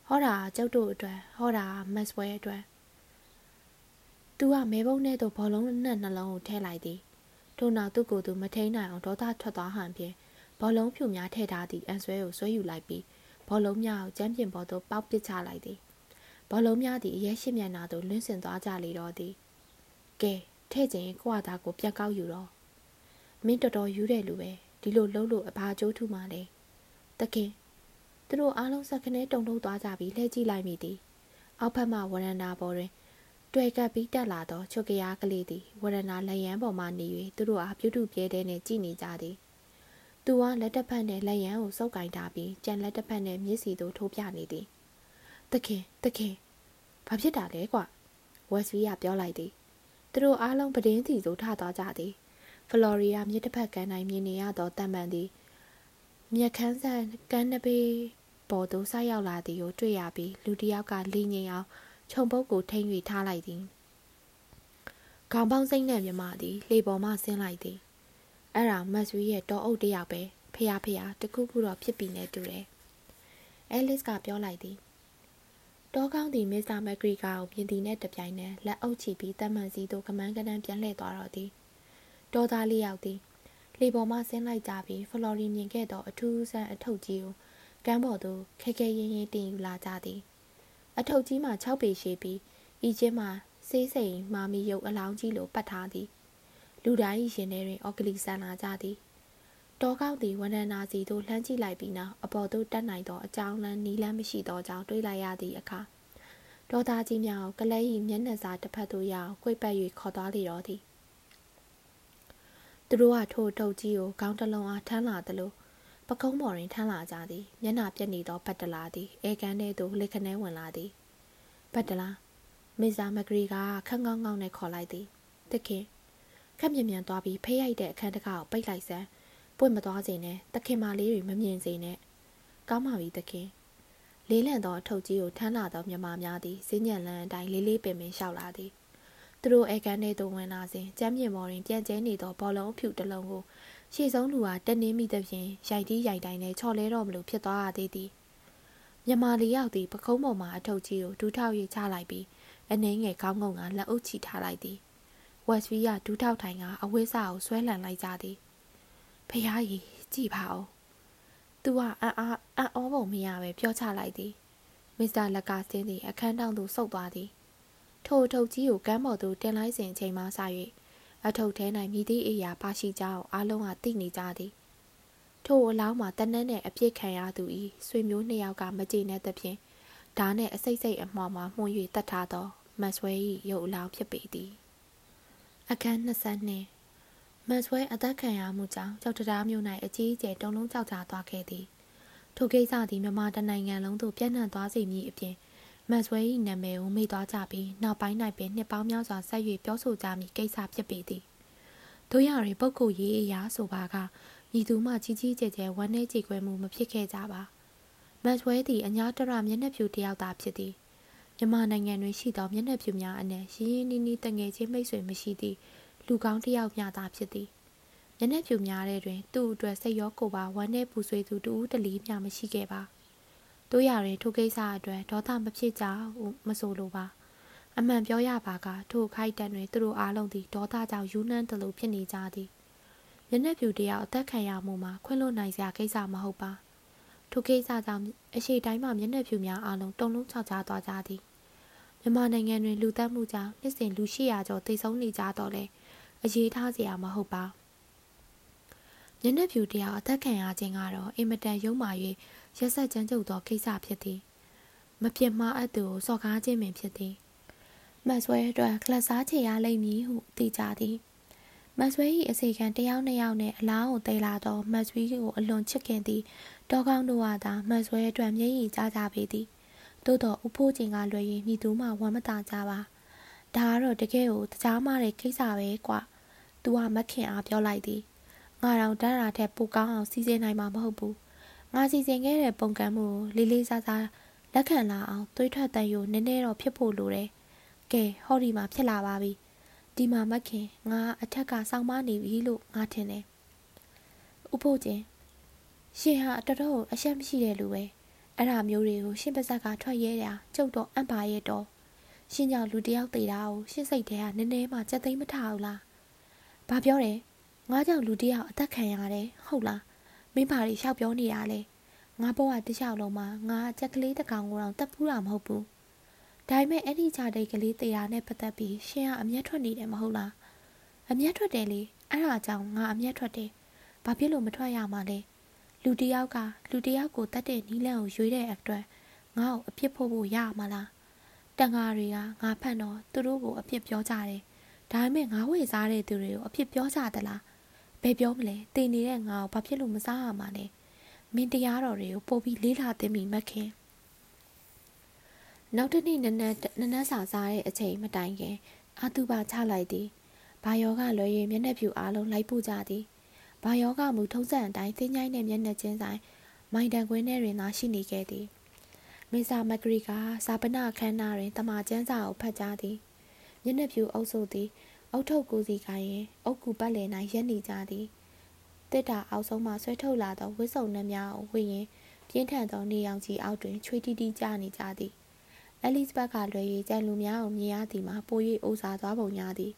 ဟောတာကျုပ်တို့အတွက်ဟောတာမတ်စဝဲအတွက်သူကမဲပုံးထဲသို့ဘောလုံးနဲ့နှလုံးကိုထည့်လိုက်သည်ထို့နောက်သူ့ကိုယ်သူမထိန်နိုင်အောင်ဒေါသထွက်သွားဟန်ဖြင့်ဘောလုံးဖြူများထည့်ထားသည့်အန်ဆွဲကိုဆွဲယူလိုက်ပြီးဘောလုံးများကိုကျမ်းပြင်ပေါ်သို့ပေါက်ပစ်ချလိုက်သည်ဘောလုံးများသည်အရဲရှိမျက်နှာသို့လွင့်စင်သွားကြလေတော့သည်ကဲထဲ့ခြင်းကိုယ့်အသားကိုပြတ်ကောက်ယူတော့မင်းတော်တော်ယူတဲ့လူပဲဒီလိုလှုပ်လို့အဘာကျိုးထူမှလဲတခင် သူတို့အားလုံးစက်ခနဲတုံထုတ်သွားကြပြီးလှည့်ကြည့်လိုက်မိသည်အောက်ဘက်မှဝရန်တာပေါ်တွင်တွေ့ကပ်ပြီးတက်လာသောချုပ်ကရားကလေးသည်ဝရဏလက်ရန်ပေါ်မှနေ၍သူတို့အားပြုတုပြဲတဲ့နဲ့ကြည်နေကြသည်သူကလက်တစ်ဖက်နဲ့လက်ရန်ကိုစုပ်ကင်ထားပြီးကြံလက်တစ်ဖက်နဲ့မျက်စီသို့ထိုးပြနေသည်တခင်တခင်ဘာဖြစ်တာလဲကွဝက်စဗီကပြောလိုက်သည်သူတို့အားလုံးပဒင်းစီသို့ထသွားကြသည်ဖလော်ရီယာမြစ်တစ်ဖက်ကမ်းတိုင်းမြင်နေရသောတံမှန်သည်မြက်ခန်းဆန်ကမ်းနဘေးပေါ် သို့ဆိုက်ရောက်လာသည်ကိုတွေ့ရပြီးလူတစ်ယောက်ကလိငိမ်အောင်ခြုံပုတ်ကိုထိမ့်၍ထားလိုက်သည်ခေါင်းပေါင်းစိမ့်နဲ့မြမသည်လေပေါ်မှဆင်းလိုက်သည်အဲ့ဒါမတ်ဆွေရဲ့တောအုပ်တယောက်ပဲဖះဖះတခုခုတော့ဖြစ်ပြီနဲ့တူတယ်အဲလစ်ကပြောလိုက်သည်တောကောင်းသည်မစ္စတာမက်ဂရီကာကိုပြင်သည်နဲ့တပြိုင်နက်လက်အုပ်ချပြီးတမန်စီသို့ကမန်းကနန်းပြန်လှည့်သွားတော့သည်တောသားလေးယောက်သည်လေပေါ်မှဆင်းလိုက်ကြပြီးဖလော်ရီမြင်ခဲ့သောအထူးဆန်းအထုပ်ကြီးကို ကမ်းပေါ်သို့ခဲခဲရင်းရင်းတင်ယူလာကြသည်အထုပ်ကြီးမှာ6ပေရှိပြီးဤချင်းမှာစေးစိမ်မာမီရုပ်အလောင်းကြီးလိုပတ်ထားသည်လူတိုင်းရင်ထဲတွင်အော်ဂလီဆန်လာကြသည်တောကောက်သည်ဝန္ဒနာစီသို့လှမ်းကြည့်လိုက်ပြီးနောက်အပေါ်သို့တက်နိုင်သောအကြောင်းလမ်းနီးလမ်းမရှိသောကြောင့်တွေးလိုက်ရသည့်အခါဒေါသားကြီးများကိုကလေး၏မျက်နှာစာတစ်ဖက်သို့ရောက်ကွိတ်ပတ်၍ခေါ်သွားလေတော့သည်သူတို့ကထိုထုတ်ကြီးကိုခေါင်းတစ်လုံးအားထမ်းလာသလို ပကုံးပေါ်တွင်ထမ်းလာကြသည်မျက်နှာပြက်နေသောပတ်တလာသည်အဲကန်ထဲသို့လက်ခနဲဝင်လာသည်ပတ်တလာမစ္စတာမဂရီကခက်ငေါငေါနဲ့ခေါ်လိုက်သည်တခင်ခက်မြင်မြန်သွားပြီးဖေးရိုက်တဲ့အခန်းတကားကိုပိတ်လိုက်စမ်းပွင့်မသွားစေနဲ့တခင်မလေးတွေမမြင်စေနဲ့ကောင်းပါပြီတခင်လေးလံသောအထုပ်ကြီးကိုထမ်းလာသောမြမများသည်စင်းညံလန်းအတိုင်းလေးလေးပင်ပင်လျှောက်လာသည်သူတို့အဲကန်ထဲသို့ဝင်လာစဉ်ကျမ်းမြေပေါ်တွင်ပြန့်ကျဲနေသောဘောလုံးဖြူတစ်လုံးကို ရှေ့ဆုံးလူဟာတက်နေမိသဖြင့်ရိုက်တီးရိုက်တိုင်းနဲ့ချော်လဲတော့မလို့ဖြစ်သွားရသေးသည်မြမလေးရောက်သည်ပခုံးပေါ်မှအထုပ်ကြီးကိုဒူးထောက်၍ချလိုက်ပြီးအနှင်းငယ်ကောင်းငုံကလက်အုပ်ချီထားလိုက်သည်ဝက်စဗီကဒူးထောက်ထိုင်ကအဝိစာကိုဆွဲလန်လိုက်ကြသည်ဖះကြီးကြည်ပါဦးသူကအံ့အားအံ့ဩပုံမရပဲပြောချလိုက်သည်မစ္စတာလက်ကစင်းသည်အခန်းတောင်သို့ဆုတ်သွားသည်ထိုအထုပ်ကြီးကိုကမ်းပေါ်သို့တင်လိုက်စဉ်အချိန်မှစ၍ အထုပ်ထဲ၌မိသည့်အရာပါရှိကြောင်းအားလုံးကသိနေကြသည်ထိုအလောင်းမှာတနက်နဲ့အပြစ်ခံရသူ၏ဆွေမျိုးနှစ်ယောက်ကမကြေနပ်သဖြင့်ဓာနှင့်အစိတ်စိတ်အမှောင်မှာမှုန်၍တတ်ထားသောမတ်ဆွဲ၏ရုပ်အလောင်းဖြစ်ပေသည်အခန်း22မတ်ဆွဲအသက်ခံရမှုကြောင့်ကြောက်တရားမျိုး၌အကြီးအကျယ်တုံလုံးကြောက်ကြသွားခဲ့သည်ထိုကိစ္စသည်မြန်မာတနိုင်ငံလုံးသို့ပြန့်နှံ့သွားစေမည်အပြင် မတ်ဆွဲ၏နာမည်ကိုမေ့သွားကြပြီးနောက်ပိုင်း၌ပင်နှစ်ပေါင်းများစွာဆက်၍ပြောဆိုကြမည်ကိစ္စဖြစ်ပေသည်တို့ရရီပုတ်ကိုရေးအရာဆိုပါကညီသူမှကြီးကြီးကျယ်ကျယ်ဝမ်းနည်းကြေကွဲမှုမဖြစ်ခဲ့ကြပါမတ်ဆွဲသည်အညာတရမျက်နှာဖြူတယောက်သာဖြစ်သည်မြန်မာနိုင်ငံတွင်ရှိသောမျက်နှာဖြူများအနက်ရင်းရင်းနှီးနှီးတငယ်ချင်းမိတ်ဆွေမရှိသည့်လူကောင်းတယောက်မျှသာဖြစ်သည်မျက်နှာဖြူများတဲ့တွင်သူ့အတွက်စိတ်ရောကိုယ်ပါဝမ်းနည်းပူဆွေးသူတူဦးတလီမျှမရှိခဲ့ပါ တို့ရရင်ထိုကိစ္စအတွက်ဒေါသမဖြစ်ကြဟုမဆိုလိုပါအမှန်ပြောရပါကထိုခိုက်တန်တွင်သူတို့အားလုံးသည်ဒေါသကြောင့်ယူနှမ်းတလို့ဖြစ်နေကြသည်မျက်နှာဖြူတယောက်အသက်ခံရမှုမှာခွင့်လွှတ်နိုင်စရာကိစ္စမဟုတ်ပါထိုကိစ္စကြောင့်အရှိတိုင်းမှာမျက်နှာဖြူများအားလုံးတုံလုံးချောက်ချသွားကြသည်မြန်မာနိုင်ငံတွင်လူသတ်မှုကြောင့်နှစ်စဉ်လူရှိရာကျော်တိတ်ဆုံးနေကြတော့လေအရေးထားစရာမဟုတ်ပါမျက်နှာဖြူတယောက်အသက်ခံရခြင်းကတော့အင်မတန်ရုံမာ၍ ရက်ဆက်ကြမ်းကြုတ်သောကိစ္စဖြစ်သည်မပြစ်မှားအပ်သူကိုစော်ကားခြင်းပင်ဖြစ်သည်မတ်ဆွဲအတွက်ကလတ်စားချေရလိမ့်မည်ဟုသိကြသည်မတ်ဆွဲ၏အစီခံတယောက်နှစ်ယောက်နှင့်အလားကိုတိတ်လာသောမတ်ဆွေးကိုအလွန်ချစ်ခင်သည့်တောကောင်းတို့ဟာသာမတ်ဆွဲအတွက်မျက်ရည်ကျကြပေသည်သို့တော့ဥဖိုးချင်းကလွယ်ရင်မိသူမှဝမ်းမသာကြပါဒါကတော့တကယ်ကိုတကြားမတဲ့ကိစ္စပဲကွာသူကမခင်အားပြောလိုက်သည်ငါတော့တန်းရာထက်ပိုကောင်းအောင်စီစဉ်နိုင်မှာမဟုတ်ဘူး ငါစီစဉ်ခဲ့တဲ့ပုံကံမှုကိုလေးလေးစားစားလက်ခံလာအောင်သွေးထွက်တန်ယူနည်းနည်းတော့ဖြစ်ဖို့လိုတယ်ကဲဟောဒီမှာဖြစ်လာပါပြီဒီမှာမခင်ငါအထက်ကစောင်းမနေပြီလို့ငါထင်တယ်ဥဖို့ချင်းရှင်ဟာတော်တော်အရှက်မရှိတဲ့လူပဲအဲ့ဒါမျိုးတွေကိုရှင်ပါဇက်ကထွက်ရဲတာကျုပ်တော့အံ့ပါရဲ့တော့ရှင်ကြောင့်လူတယောက်သေးတာကိုရှင်းစိတ်ထဲကနည်းနည်းမှစက်သိမ်းမထဘူးလားဘာပြောတယ်ငါကြောင့်လူတယောက်အသက်ခံရတယ်ဟုတ်လား မင်းဘာတွေရှောက်ပြောနေတာလဲငါဘဝတစ်လျှောက်လုံးမှာငါကြက်ကလေးတစ်ကောင်ကိုတော့တက်ပူးတာမဟုတ်ဘူးဒါပေမဲ့အဲ့ဒီခြာတိတ်ကလေးတေတာနဲ့ပတ်သက်ပြီးရှင်ကအမျက်ထွက်နေတယ်မဟုတ်လားအမျက်ထွက်တယ်လေအဲ့ဒါကြောင့်ငါအမျက်ထွက်တယ်ဘာဖြစ်လို့မထွက်ရမှာလဲလူတယောက်ကလူတယောက်ကိုတတ်တဲ့နီးလန့်ကိုရွေးတဲ့အတွက်ငါ့ကိုအပြစ်ဖို့ဖို့ရမှာလားတန်ဃာတွေကငါဖတ်တော့သူတို့ကိုအပြစ်ပြောကြတယ်ဒါပေမဲ့ငါဝေစားတဲ့သူတွေကိုအပြစ်ပြောကြသလား ဘယ်ပြောမလဲတည်နေတဲ့ငါကိုဘာဖြစ်လို့မစားရမှာလဲမင်းတရားတော်တွေကိုပို့ပြီးလေးလာသိမိမခင်နောက်တစ်နေ့နနက်နနက်စာစားတဲ့အချိန်မတိုင်ခင်အာသူပါချလိုက်သည်ဘာယောကလွယ်ရင်မျက်နှာဖြူအားလုံးလိုက်ပို့ကြသည်ဘာယောကမူထုံးစံအတိုင်းသင်းချိုင်းတဲ့မျက်နှာချင်းဆိုင်မိုင်တန်ကွင်းထဲတွင်သာရှိနေခဲ့သည်မေဆာမဂရီကဇာပနအခမ်းအနားတွင်တမချန်းစာကိုဖတ်ကြားသည်မျက်နှာဖြူအုပ်စုသည် အုတ်ထုတ်ကိုစီကိုင်းရင်အုတ်ကူပတ်လည်၌ရက်နေကြသည်တစ်တာအောက်ဆုံးမှဆွဲထုတ်လာသောဝစ်စုံနှမ်းများကိုဝှေ့ရင်ပြင်းထန်သောနေရောင်ကြီးအောက်တွင်ချွေတီတီကျနေကြသည်အဲလစ်ဘတ်ကလွယ်၍ကြံလူများကိုမြင်ရသည်မှာပို၍အိုးစားသွားပုံရသည်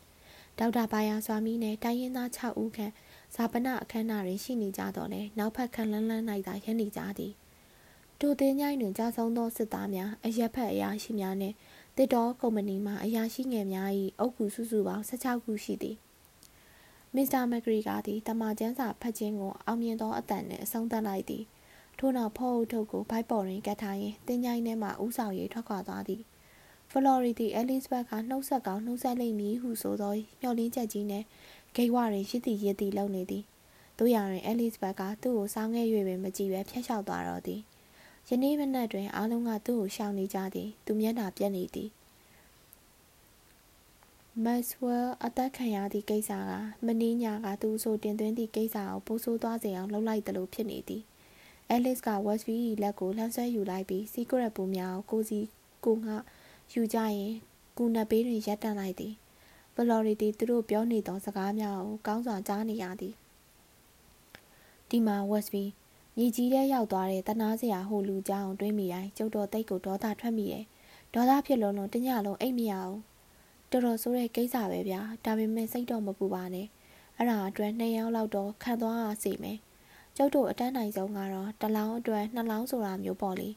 ဒေါက်တာဘာယာဆွာမီနှင့်တိုင်းရင်းသား6ဦးခန့်ဇာပနအခမ်းအနားတွင်ရှိနေကြတော့လဲနောက်ဖက်ခံလန်းလန်း၌သာရပ်နေကြသည်တိုတင်းញိုင်းတွင်ကြာဆုံးသောစစ်သားများအရက်ဖက်အရာရှိများနှင့် တစ်တော်ကုမ္ပဏီမှအရာရှိငယ်များ၏အုပ်ကူစုစုပေါင်း16ခုရှိသည်မစ္စတာမက်ဂရီကသည်တမချန်းစာဖတ်ခြင်းကိုအောင်မြင်သောအတန်နှင့်အဆုံးသတ်လိုက်သည်ထို့နောက်ဖော်အုပ်ထုတ်ကိုဘိုက်ပေါ်တွင်ကတ်ထားရင်းတင်းကြိုင်းထဲမှဥဆောင်၍ထွက်ခွာသွားသည်ဖလော်ရီတီအဲလစ်ဘတ်ကနှုတ်ဆက်ကောင်းနှုတ်ဆက်လိမ့်မည်ဟုဆိုသောမျှော်လင့်ချက်ကြီးနှင့်ဂိတ်ဝတွင်ရစ်တီရစ်တီလုံနေသည်တို့ရတွင်အဲလစ်ဘတ်ကသူ့ကိုစောင်းခဲ့၍ပင်မကြည့်ပဲဖျက်လျှောက်သွားတော့သည် ယနေ့မနက်တွင်အားလုံးကသူ့ကိုရှောင်နေကြသည်သူမျက်နှာပြက်နေသည်မက်စ်ဝဲအသက်ခံရသည့်ကိစ္စကမင်းညာကသူဆိုတင်သွင်းသည့်ကိစ္စကိုပိုးဆိုးသွားစေအောင်လှုပ်လိုက်သလိုဖြစ်နေသည်အဲလစ်ကဝက်စဗီ၏လက်ကိုလှမ်းဆွဲယူလိုက်ပြီးစီကရက်ပူများကိုကိုစီကိုငှယူကြရင်ကူနဘေးတွင်ရပ်တန့်လိုက်သည်ဖလော်ရီတီသူတို့ပြောနေသောစကားများကိုကောင်းစွာကြားနေရသည်ဒီမှာဝက်စဗီ မြေကြီးထဲရောက်သွားတဲ့တနာစရာဟိုလူကြောင်တွေးမိတိုင်းကျုပ်တော်တိတ်ကိုဒေါသထွက်မိတယ်ဒေါသဖြစ်လုံးလုံးတညလုံးအိတ်မရအောင်တော်တော်ဆိုးတဲ့ကိစ္စပဲဗျာဒါပေမဲ့စိတ်တော့မပူပါနဲ့အဲ့ဒါအတွက်နှစ်ယောက်လောက်တော့ခံသွားရစီမယ်ကျုပ်တို့အတန်းနိုင်ဆုံးကတော့တလောင်းအတွက်နှစ်လောင်းဆိုတာမျိုးပေါ့လေ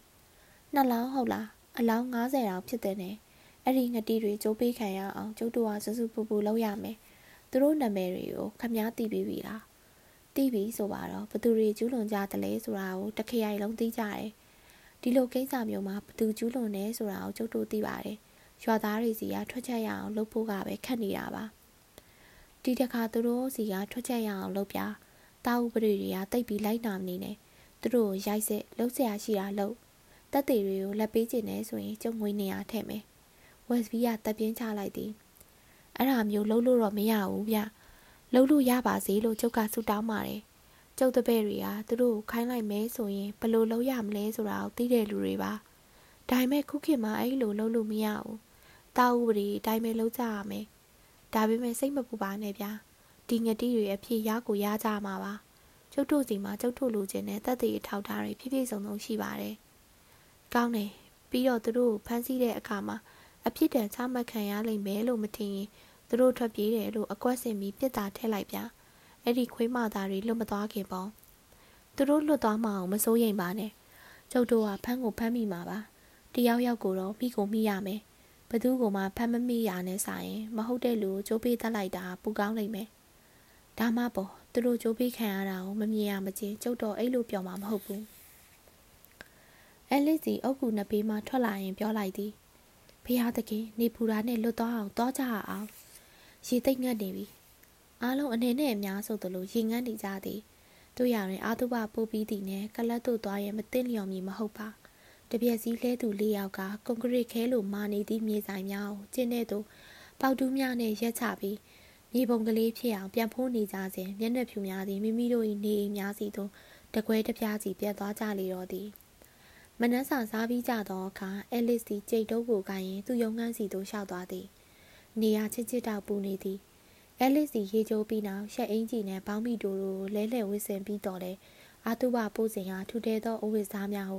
နှစ်လောင်းဟုတ်လားအလောင်း90တောင်ဖြစ်တဲ့နဲ့အဲ့ဒီငတိတွေကြိုးပေးခံရအောင်ကျုပ်တို့ကစစုပူပူလုပ်ရမယ်သူတို့နာမည်တွေကိုခမားသိပြီးပြီလား သိပြီဆိုပါတော့ဘသူတွေကျူးလွန်ကြတယ်လဲဆိုတာကိုတခရိုင်လုံးသိကြတယ်ဒီလိုကိစ္စမျိုးမှာဘသူကျူးလွန်နေဆိုတာကိုကျုပ်တို့သိပါတယ်ရွာသားတွေစီကထွက်ချက်ရအောင်လုပ်ဖို့ကပဲခက်နေတာပါဒီတခါသူတို့စီကထွက်ချက်ရအောင်လုပ်ပြတာဥပဒေတွေကတိတ်ပြီးလိုက်နာမနေနဲ့သူတို့ရိုက်စစ်လှုပ်ရှားရှိတာလှုပ်တက်သေးတွေကိုလက်ပေးခြင်းနဲ့ဆိုရင်ကျုံငွေနေရထည့်မယ်ဝက်စဘီကတပ်ပြင်းချလိုက်သည်အဲ့ဒါမျိုးလှုပ်လို့တော့မရဘူးဗျ လှုပ်လို့ရပါစေလို့ကျုပ်ကဆုတောင်းပါတယ်ကျုပ်တပည့်တွေကသူတို့ခိုင်းလိုက်မဲဆိုရင်ဘယ်လိုလုပ်ရမလဲဆိုတာကိုသိတဲ့လူတွေပါဒါပေမဲ့ခုခေတ်မှာအဲ့လိုလုပ်လို့မရဘူးတာဥပဒေအတိုင်းပဲလုပ်ကြရမယ်ဒါပေမဲ့စိတ်မပူပါနဲ့ဗျာဒီငတိတွေအဖြစ်ရကိုရကြမှာပါကျုပ်တို့စီမှာကျုပ်တို့လူချင်းနဲ့တက်တည်ထောက်ထားတွေဖြည်းဖြည်းစုံစုံရှိပါတယ်ကောင်းတယ်ပြီးတော့သူတို့ကိုဖမ်းဆီးတဲ့အခါမှာအဖြစ်တန်ချမှတ်ခံရလိမ့်မယ်လို့မထင်ရင် သူတို့ထွက်ပြေးတယ်လို့အကွက်စင်ပြီးပြစ်တာထည့်လိုက်ပြအဲ့ဒီခွေးမသားတွေလွတ်မသွားခင်ပေါ့သူတို့လွတ်သွားမအောင်မစိုးရိမ်ပါနဲ့ကျုပ်တို့ကဖမ်းကိုဖမ်းမိမှာပါတယောက်ယောက်ကိုတော့မိကိုမိရမယ်ဘသူကမှဖမ်းမမိရနဲ့ဆိုင်မဟုတ်တဲ့လူကိုကြိုးပေးတတ်လိုက်တာပူကောင်းလိမ့်မယ်ဒါမှပေါ့သူတို့ကြိုးပေးခံရတာကိုမမြင်ရမချင်းကျုပ်တော့အဲ့လိုပြောမှာမဟုတ်ဘူးအဲလစ်စီအုတ်ကူနှစ်ပေးမှထွက်လာရင်ပြောလိုက်သည်ဖះသခင်နေပူတာနဲ့လွတ်သွားအောင်တောကြအောင် ရေသိမ့်ငတ်နေပြီအားလုံးအနေနဲ့အများဆိုသလိုရေငတ်နေကြသည်တို့ရရင်အာတုဘပို့ပြီးသည်နဲ့ကလတ်တို့သွားရင်မသိလျော်မည်မဟုတ်ပါတပြက်စီလဲသူလေးယောက်ကကွန်ကရစ်ခဲလိုမာနေသည့်မြေဆိုင်များကိုကျင်းတဲ့သူပေါတူးများနဲ့ရက်ချပြီးမြေပုံကလေးဖြစ်အောင်ပြန်ဖိုးနေကြစဉ်မျက်နှာဖြူများသည်မိမိတို့၏နေအိမ်များစီသို့တကွဲတပြားစီပြတ်သွားကြလေတော့သည်မနက်စာစားပြီးကြသောအခါအဲလစ်စီကြိတ်တုပ်ကိုကိုင်းရင်သူ့ရုံငန်းစီသို့လျှောက်သွားသည် နေရာချစ်ချစ်တောက်ပူနေသည်အဲလစ်စီရေချိုးပြီးနောက်ရှက်အင်းကြီးနဲ့ပေါင်းမီတိုတို့လဲလှယ်ဝစ်စင်ပြီးတော့လေအာတုဘပိုးစင်ကထူတဲသောအဝိစားများဟု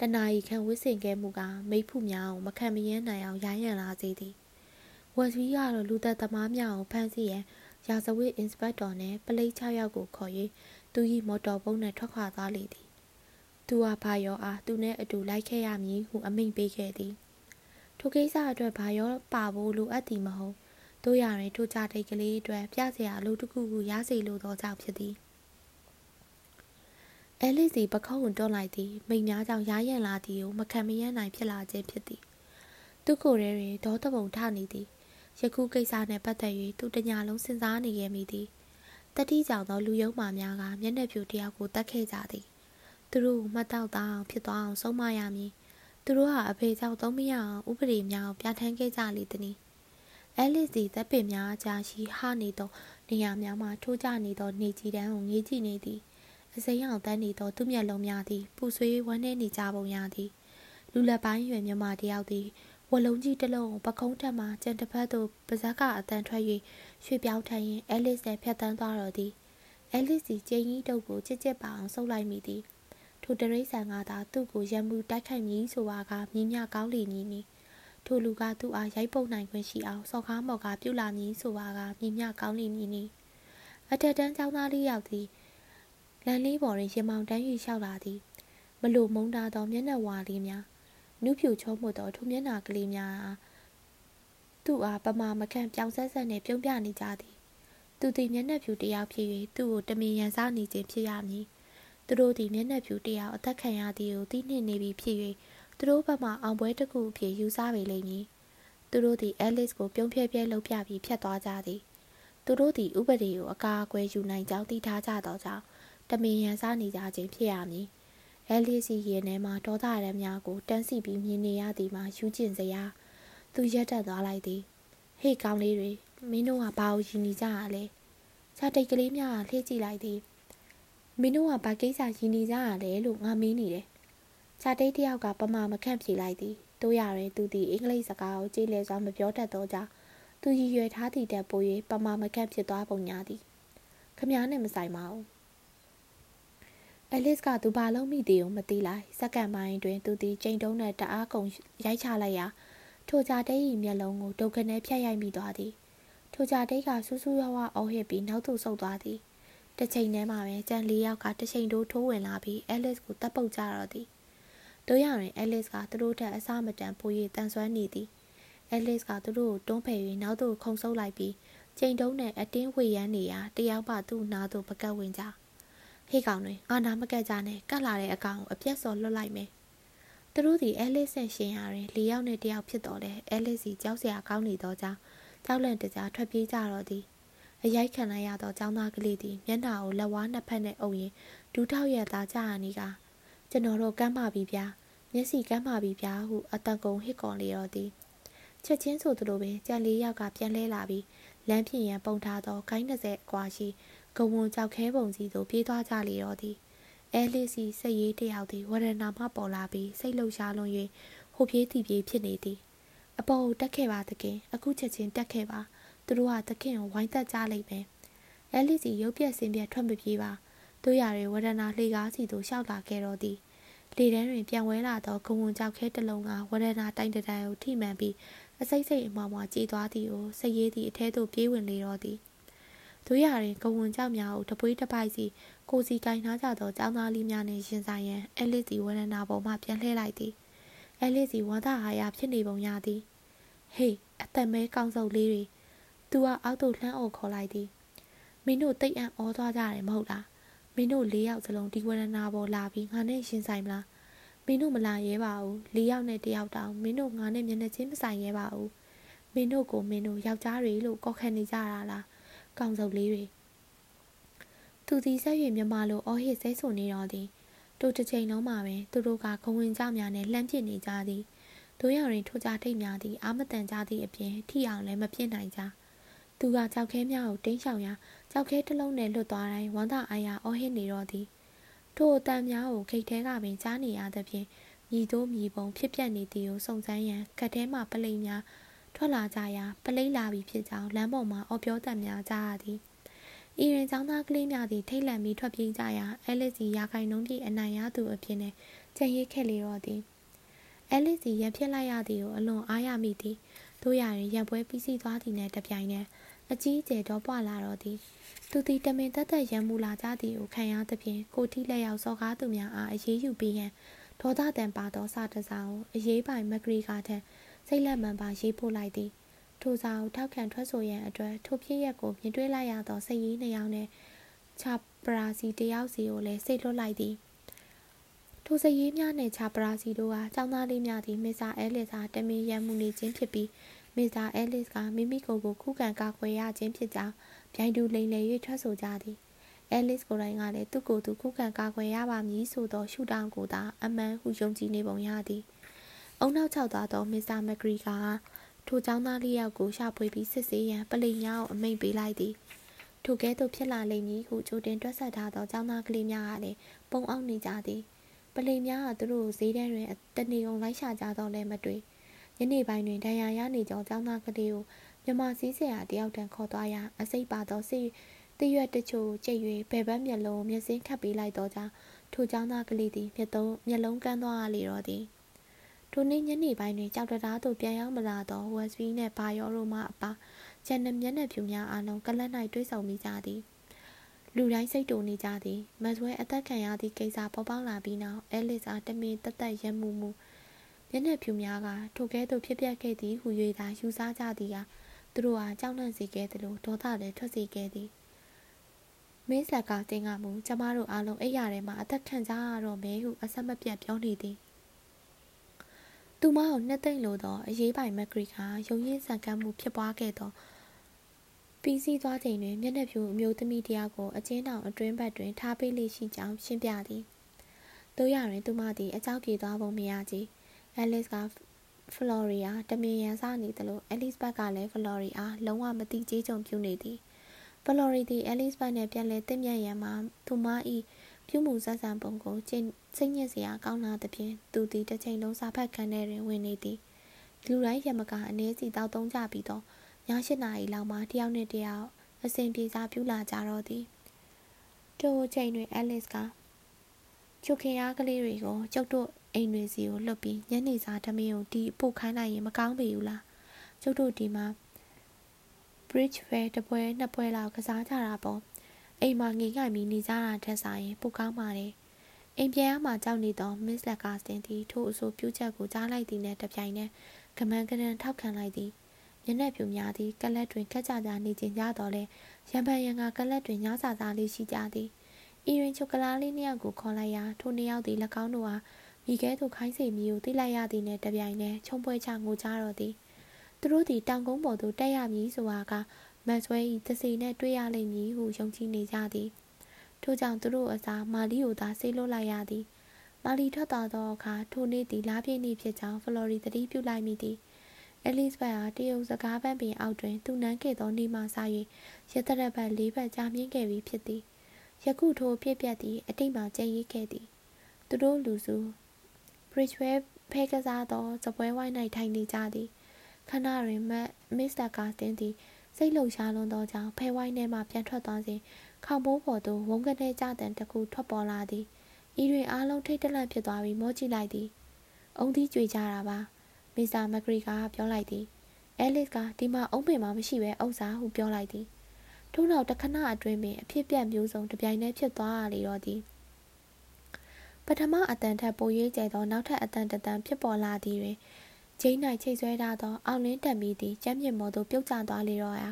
တနာရီခန့်ဝစ်စင်ခဲ့မှုကမိဖုများအောင်မခံမရမ်းနိုင်အောင်ရိုင်းရံလာစေသည်ဝက်စဝီကတော့လူသက်သမားများကိုဖမ်းဆီးရန်ရာဇဝတ်အင်စပက်တော်နဲ့ပလိတ်6ယောက်ကိုခေါ်၍သူ၏မော်တော်ဘုတ်နှင့်ထွက်ခွာသွားလေသည်သူဟာဘာရောအားသူနဲ့အတူလိုက်ခဲ့ရမည်ဟုအမိန့်ပေးခဲ့သည် ထိုကိစ္စအတွက်ဘာရောပါဖို့လိုအပ်သည်မဟုတ်တို့ရရင်ထိုကြတိတ်ကလေးအတွက်ပြစရာအလုပ်တစ်ခုခုရစေလိုသောကြောင့်ဖြစ်သည်အဲလီစီပခုံးကိုတွန်းလိုက်သည်မိန်များကြောင့်ရားရံလာသည်ကိုမခံမရနိုင်ဖြစ်လာခြင်းဖြစ်သည်သူကိုယ်ရဲတွင်ဒေါသပုံထနေသည်ယခုကိစ္စနှင့်ပတ်သက်၍သူတညာလုံးစဉ်းစားနေခဲ့မိသည်တတိကြောင့်သောလူယုံမာများကမျက်နှာဖြူတယောက်ကိုတတ်ခဲ့ကြသည်သူတို့ကိုမှတ်တော့သားအောင်ဖြစ်သွားအောင်ဆုံးမရမည် သူတို့ဟာအဖေကြောင့်သုံးမရအောင်ဥပဒေများကိုပြဋ္ဌာန်းခဲ့ကြလေသည်။အဲလစ်စီတပ်ပင်များအကြားရှိဟနေသောနေရာများမှထိုးကျနေသောနေကြီးတန်းကိုငေးကြည့်နေသည်။အစိမ်းအောင်တန်းနေသောသူ့မျက်လုံးများသည်ပူဆွေးဝမ်းနည်းနေကြပုံရသည်။လူလက်ပိုင်းရွယ်မြမတယောက်သည်ဝလုံးကြီးတစ်လုံးပကုံးထက်မှကြံတစ်ဖက်သို့ပါဇက်ကအတန်ထွက်၍ရွှေပြောင်းထန်ရင်အဲလစ်နဲ့ဖြတ်တန်းသွားတော်သည်။အဲလစ်စီကျင်းကြီးတုပ်ကိုချစ်ချစ်ပါအောင်ဆုပ်လိုက်မိသည်။ ထိုတရိษံကသာသူ့ကိုရံမှုတိုက်ခိုက်မည်ဆိုပါကမြင်းမြကောင်းလီမည်နီထိုလူကသူ့အားရိုက်ပုတ်နိုင်ခွင့်ရှိအောင်စော်ကားမော်ကပြုလာမည်ဆိုပါကမြင်းမြကောင်းလီမည်နီအထက်တန်းကျောင်းသားလေးယောက်သည်လမ်းလေးပေါ်တွင်ရင်မောင်တန်း၍လျှောက်လာသည်မလိုမုန်းတာသောမျက်နှာဝါလေးများနုဖြူချုံးမှုသောထိုမျက်နှာကလေးများအားသူ့အားပမာမခန့်ပြောင်ဆက်ဆက်နှင့်ပြုံးပြနေကြသည်သူသည်မျက်နှာဖြူတစ်ယောက်ဖြစ်၍သူ့ကိုတမင်ရန်စားနေခြင်းဖြစ်ရမည် သူတို့သည်မျက်နှာဖြူတစ်ယောက်အသက်ခံရသည်ကိုသိနှင့်နေပြီဖြစ်၍သူတို့ဘက်မှအောင်ပွဲတစ်ခုအဖြစ်ယူဆပေလိမ့်မည်သူတို့သည်အဲလစ်ကိုပြုံးပြဲပြဲလှုပ်ပြပြီးဖြတ်သွားကြသည်သူတို့သည်ဥပဒေကိုအကာအကွယ်ယူနိုင်ကြောင်းသိထားကြသောကြောင့်တမင်ရန်စားနေကြခြင်းဖြစ်ရမည်အဲလစ်စီရင်ထဲမှဒေါသရမ်းများကိုတန်းစီပြီးမြင်နေရသည်မှာယူကျင်စရာသူရက်တက်သွားလိုက်သည်ဟေ့ကောင်းလေးတွေမင်းတို့ကဘာကိုယဉ်နေကြရလဲခြာတိတ်ကလေးများလှည့်ကြည့်လိုက်သည် မင်းတို့ကဘာကိစ္စယဉ်နေကြရလဲလို့ငါမေးနေတယ်ခြာတိတ်တယောက်ကပမာမခန့်ပြေးလိုက်သည်တို့ရရင်သူသည်အင်္ဂလိပ်စကားကိုကြည်လဲစွာမပြောတတ်သောကြောင့်သူရည်ရွယ်ထားသည့်တက်ပို၍ပမာမခန့်ဖြစ်သွားပုံညာသည်ခမားနဲ့မဆိုင်ပါဘူးအဲလစ်ကသူဘာလုံးမိသေးကိုမသိလိုက်စက္ကန့်ပိုင်းတွင်သူသည်ကျိန်တုံးနဲ့တအားကုန်ရိုက်ချလိုက်ရာထိုကြတဲ့၏မျက်လုံးကိုဒုက္ခနဲ့ဖြတ်ရိုက်မိသွားသည်ထိုကြတဲ့ကဆူးဆူးရွားရွားအော်ဟစ်ပြီးနောက်သို့ဆုတ်သွားသည် တစ်ချိန်တည်းမှာပဲကြံလေးယောက်ကတစ်ချိန်တိုးထိုးဝင်လာပြီးအဲလစ်ကိုတပ်ပုတ်ကြတော့သည်တို့ရရင်အဲလစ်ကသူတို့ထက်အစမတန်ပို၍တန်ဆွမ်းနေသည်အဲလစ်ကသူတို့ကိုတွန်းဖယ်၍နောက်သို့ခုန်ဆုပ်လိုက်ပြီးချိန်တုံးနဲ့အတင်းဝေရမ်းနေရာတယောက်မှသူ့နားသို့ပကတ်ဝင်ကြဟေးကောင်တွေအာနာမကတ်ကြနဲ့ကတ်လာတဲ့အကောင်ကိုအပြက်စော်လွတ်လိုက်မယ်သူတို့ဒီအဲလစ်ဆန်ရှင်ရရင်လေးယောက်နဲ့တယောက်ဖြစ်တော်လဲအဲလစ်စီကြောက်စရာကောင်းနေသောကြောင့်ကြောက်လန့်တကြားထွက်ပြေးကြတော့သည် အရိုက်ခံလိုက်ရသောចောင်းသားကလေးသည်မျက်နှာကိုလက်ဝါးနှစ်ဖက်နဲ့အုပ်ရင်ဒူးထောက်ရသားကြရနေကကျွန်တော်တို့ကမ်းပါပြီဗျာမျက်စိကမ်းပါပြီဗျာဟုအတန်ကုန်ဟစ်ကုန်လေတော့သည်ချက်ချင်းဆိုသလိုပင်ကြံလေးယောက်ကပြန်လဲလာပြီးလမ်းပြင်ရန်ပုံထားသောခိုင်း20အကွာရှိဂဝွန်ကြောက်ခဲပုံစီသို့ပြေးသွားကြလေတော့သည်အဲလစ်စီစိတ်ရေးတယောက်သည်ဝရဏမှပေါ်လာပြီးစိတ်လှုပ်ရှားလွန်၍ဟိုပြေးတီပြေးဖြစ်နေသည်အပေါ်ကိုတက်ခဲ့ပါသခင်အခုချက်ချင်းတက်ခဲ့ပါ သူတို့ကသခင်ကိုဝိုင်းသက်ကြလိမ့်မယ်အဲလစ်စီရုပ်ပြက်စင်ပြက်ထွက်မပြေးပါတို့ရတွေဝရဏလှေကားစီသို့ရှောက်လာခဲ့တော့သည်လေတန်းတွင်ပြန်ဝဲလာသောဂဝွန်ကြောက်ခဲတစ်လုံးကဝရဏတိုင်းတတိုင်းကိုထိမှန်ပြီးအစိမ့်စိမ့်အမွားမွားကြည်သွားသည်ကိုစိတ်ရေးသည့်အထဲသို့ပြေးဝင်လေတော့သည်တို့ရတွင်ဂဝွန်ကြောက်များကိုတပွေးတစ်ပိုက်စီကိုစီကင်ထားကြသောចောင်းသားလေးများနှင့်ရှင်ဆိုင်ရန်အဲလစ်စီဝရဏပေါ်မှပြန်လှည့်လိုက်သည်အဲလစ်စီဝန္တာဟာရဖြစ်နေပုံရသည်ဟေးအသက်မဲကောင်းစုပ်လေးတွေ သူကအောက်သို့လှမ်းအော်ခေါ်လိုက်သည်မင်းတို့တိတ်အံ့ဩသွားကြတယ်မဟုတ်လားမင်းတို့၄ယောက်စလုံးဒီဝရဏပေါ်လာပြီးငါနဲ့ရှင်ဆိုင်မလားမင်းတို့မလာရဲပါဘူး၄ယောက်နဲ့တယောက်တောင်မင်းတို့ငါနဲ့မျက်နှာချင်းမဆိုင်ရဲပါဘူးမင်းတို့ကိုမင်းတို့ယောက်ျားတွေလို့ကောက်ခံနေကြတာလားကောင်းစုပ်လေးတွေသူသည်ဆက်၍မြမလိုအော်ဟစ်ဆဲဆိုနေတော့သည်တို့တစ်ချိန်လုံးမှာပင်သူတို့ကခဝင်ကြောက်များနဲ့လှမ်းပစ်နေကြသည်တို့ရရင်ထိုကြထိတ်များသည်အာမတန်ကြသည့်အပြင်ထိအောင်လည်းမပြစ်နိုင်ကြ သူကကြောက်ခဲများကိုတင်းရှောင်ရာကြောက်ခဲတစ်လုံးနဲ့လွတ်သွားတိုင်းဝမ်းသာအားရအော်ဟစ်နေတော့သည်ထိုအတန်များကိုခိတ်ထဲကပင်ကြားနေရသဖြင့်မြည်တို့မြည်ပုံဖြစ်ပျက်နေသည်ကိုစုံစမ်းရန်ကတ်ထဲမှပလိမ်များထွက်လာကြရာပလိမ့်လာပြီဖြစ်ကြောင်းလမ်းပေါ်မှာအော်ပြောတတ်များကြားရသည်။ဤရင်ចောင်းသားကလေးများသည်ထိတ်လန့်ပြီးထွက်ပြေးကြရာအဲလစ်စီရာခိုင်နှုန်းပြည့်အနိုင်ရသူအဖြစ်နဲ့ကြံရိတ်ခဲ့လေတော့သည်။အဲလစ်စီရံဖြစ်လိုက်ရသည်ကိုအလွန်အားရမိသည်။တို့ရရင်ရံပွဲပြီးစီးသွားသည်နဲ့တပြိုင်နက် အကြီးအကျယ်တော့ပွာလာတော့သည်။သူသည်တမင်တက်တက်ရံမူလာကြသည်ကိုခံရသဖြင့်ကိုတိလက်ရောက်စော်ကားသူများအားအေးအေးယူပြီးရန်ဒေါသတန်ပါသောစာတစားကိုအရေးပိုင်မဂရီကာထက်စိတ်လက်မှန်ပါရေးပို့လိုက်သည်ထိုစာကိုထောက်ခံထွက်ဆိုရန်အတွက်ထိုဖြစ်ရက်ကိုမြင်တွေ့လိုက်ရသောစိတ်ရင်းနှစ်ယောက်နှင့်ချာပရာစီတယောက်စီကိုလည်းစိတ်လွတ်လိုက်သည်ထိုစိတ်ရင်းများနှင့်ချာပရာစီတို့ကចောင်းသားလေးများသည်မစ္စတာအဲလစ်အားတမင်ရန်မှုနေခြင်းဖြစ်ပြီး မစ္စတာအဲလစ်ကမိမိကိုယ်ကိုခုခံကာကွယ်ရခြင်းဖြစ်ကြောင်းဗျိုင်တူလိမ်လည်၍ထွက်ဆိုကြသည်အဲလစ်ကိုယ်တိုင်ကလည်းသူ့ကိုယ်သူခုခံကာကွယ်ရပါမည်ဆိုသောရှုထောင့်ကိုသာအမှန်ဟုယုံကြည်နေပုံရသည်။အုံနောက်ချောက်သွားသောမစ္စတာမက်ဂရီကာထိုចောင်းသားလေးယောက်ကိုရှာဖွေပြီးစစ်ဆေးရန်ပလိညာကိုအမိန့်ပေးလိုက်သည်ထိုကဲ့သို့ဖြစ်လာလိမ့်မည်ဟုကြိုတင်တွက်ဆက်ထားသောចောင်းသားကလေးများကလည်းပုံအောင်နေကြသည်ပလိများကသူတို့ကိုဈေးထဲတွင်တနေုံလိုက်ရှာကြတော့လည်းမတွေ့ ညနေပိုင်းတွင်ဒဏ်ရာရနေကြောင်းចောင်းသားကလေးကိုမြမစည်းဆရာတယောက်တန်းခေါ်သွားရာအစိပ်ပါသောစိတရွက်တချို့ကျိတ်၍ဘယ်ဘက်မျက်လုံးမျက်စင်းခတ်ပေးလိုက်တော့ကြောင်းထိုចောင်းသားကလေးသည်မျက်သုံးမျက်လုံးကန်းသွားလေတော့သည်ထိုနေ့ညနေပိုင်းတွင်ကြောက်တရားသို့ပြန်ရောက်မလာသောဝက်စပီနှင့်ဘာယောတို့မှအပါကျန်တဲ့မျက်နှာဖြူများအားလုံးကလတ်၌တွေးဆုံမိကြသည်လူတိုင်းစိတ်တူနေကြသည်မတ်ဝဲအသက်ခံရသည့်ကိစ္စပေါ်ပေါက်လာပြီးနောက်အဲလစ်အားတမင်တသက်ရမှုမှု မျက်နှာဖြူများကထိုကဲ့သို့ဖြစ်ပျက်ခဲ့သည်ဟု၍သာယူဆကြသည်ကသူတို့ဟာကြောက်လန့်စေခဲ့သလိုဒေါသလည်းထွက်စေခဲ့သည်မင်းဆက်ကတင်ကမူကျမတို့အားလုံးအိပ်ရာထဲမှာအသက်ခံကြရတော့မယ်ဟုအဆက်မပြတ်ပြောနေသည်သူမကိုနှစ်သိမ့်လိုသောအရေးပိုင်မက်ဂရီကရုံရင်းဆန်ကမ်းမှုဖြစ်ပွားခဲ့သောပြီးစီးသွားချိန်တွင်မျက်နှာဖြူအမျိုးသမီးတယောက်ကိုအကျဉ်းထောင်အတွင်းဘက်တွင်ထားပေးလေရှိကြောင်းရှင်းပြသည်။တို့ရတွင်သူမသည်အကြောက်ပြေသွားပုံမရကြ။ အဲလစ်ကဖလော်ရီယာတမင်ရန်စနေသလိုအဲလစ်ဘတ်ကလည်းဖလော်ရီယာလုံးဝမတိကြေးကြုံပြုနေသည်။ဖလော်ရီသည်အဲလစ်ဘတ်နှင့်ပြန်လည်တင့်မြတ်ရန်မှာသူမ၏ပြုမှုဆက်ဆံပုံကိုစိတ်ညစ်စရာကောင်းလာသဖြင့်သူသည်တစ်ချိန်လုံးစာဖတ်ခန်းထဲတွင်ဝင်နေသည်။လူတိုင်းရမကအနည်းစီတောက်သုံးကြပြီးတော့ည၈နာရီလောက်မှတယောက်နဲ့တယောက်အစဉ်ပြေစားပြူလာကြတော့သည်ထိုအချိန်တွင်အဲလစ်ကကျုပ်ခင်အားကလေးတွေကိုကျုပ်တို့ အိမ်တွေစီကိုလွတ်ပြီးညနေစာဓမင်းကိုဒီပို့ခိုင်းလိုက်ရင်မကောင်းပေဘူးလားကျုပ်တို့ဒီမှာ bridge fair တပွဲနှစ်ပွဲလောက်ကစားကြတာပေါ့အိမ်မှာငိငိုက်ပြီးနေကြတာထက်ဆိုင်ပိုကောင်းပါတယ်အိမ်ပြန်ရမှကြောက်နေသော Miss Lagastin သည်ထို့အဆိုပြုချက်ကိုကြားလိုက်သည်နှင့်တပြိုင်နက်ကမန်ကရန်ထောက်ခံလိုက်သည်မျက်နှာပြူများသည်ကလတ်တွင်ခက်ကြကြနေခြင်းကြတော့လဲရံပန်ရံကကလတ်တွင်ညစာစားလေးရှိကြသည်ဤရင်ချိုကလာလေးနှစ်ယောက်ကိုခေါ်လိုက်ရာထိုနှစ်ယောက်သည်၎င်းတို့အား မိခဲသို့ခိုင်းစေမည်ကိုသိလိုက်ရသည်နှင့်တပြိုင်နက်ချုံပွဲချငိုကြတော့သည်သူတို့သည်တောင်ကုန်းပေါ်သို့တက်ရမည်ဆိုတာကမတ်ဆွဲ၏တစီနှင့်တွေ့ရလိမ့်မည်ဟုယုံကြည်နေကြသည်ထို့ကြောင့်သူတို့အစားမာလီကိုသာဆေးလွတ်လိုက်ရသည်မာလီထွက်သွားသောအခါထိုနေ့သည်လားပြည့်နေ့ဖြစ်ကြောင်းဖလော်ရီသတိပြုလိုက်မိသည်အဲလစ်ဘတ်အားတရုတ်စကားပန်းပင်အောက်တွင်သူနန်းခဲ့သောနေမှစ၍ရတရက်ဘတ်လေးဘတ်ကြာမြင့်ခဲ့ပြီးဖြစ်သည်ယခုထိုဖြစ်ပျက်သည်အတိတ်မှကျဲရေးခဲ့သည်သူတို့လူစု Bridgeway ဖဲကစားသောစပွဲဝိုင်း၌ထိုင်နေကြသည်ခဏတွင်မတ်မစ္စတာကာစတင်သည်စိတ်လှုပ်ရှားလွန်သောကြောင့်ဖဲဝိုင်းထဲမှပြန်ထွက်သွားစဉ်ခေါပိုးပေါ်သို့ဝုန်းကနေကြတဲ့တခုထွက်ပေါ်လာသည်ဤတွင်အားလုံးထိတ်တလန့်ဖြစ်သွားပြီးမောကြည့်လိုက်သည်အုံသီးကြွေကြတာပါမစ္စတာမက်ဂရီကပြောလိုက်သည်အဲလစ်ကဒီမှာအုံးပင်မှာမရှိပဲဥစ္စာဟုပြောလိုက်သည်ထို့နောက်တခဏအတွင်းပင်အဖြစ်ပြက်မျိုးစုံတပြိုင်တည်းဖြစ်သွားရလေတော့သည် ပထမအတန်ထက်ပိုရေးကျဲသောနောက်ထပ်အတန်တတန်ဖြစ်ပေါ်လာသည်တွင်ဂျိန်း၌ချိတ်ဆွဲထားသောအောင်လင်းတက်မီသည်ကျမ်းမြေမော်သို့ပြုတ်ကျသွားလေတော့ရာ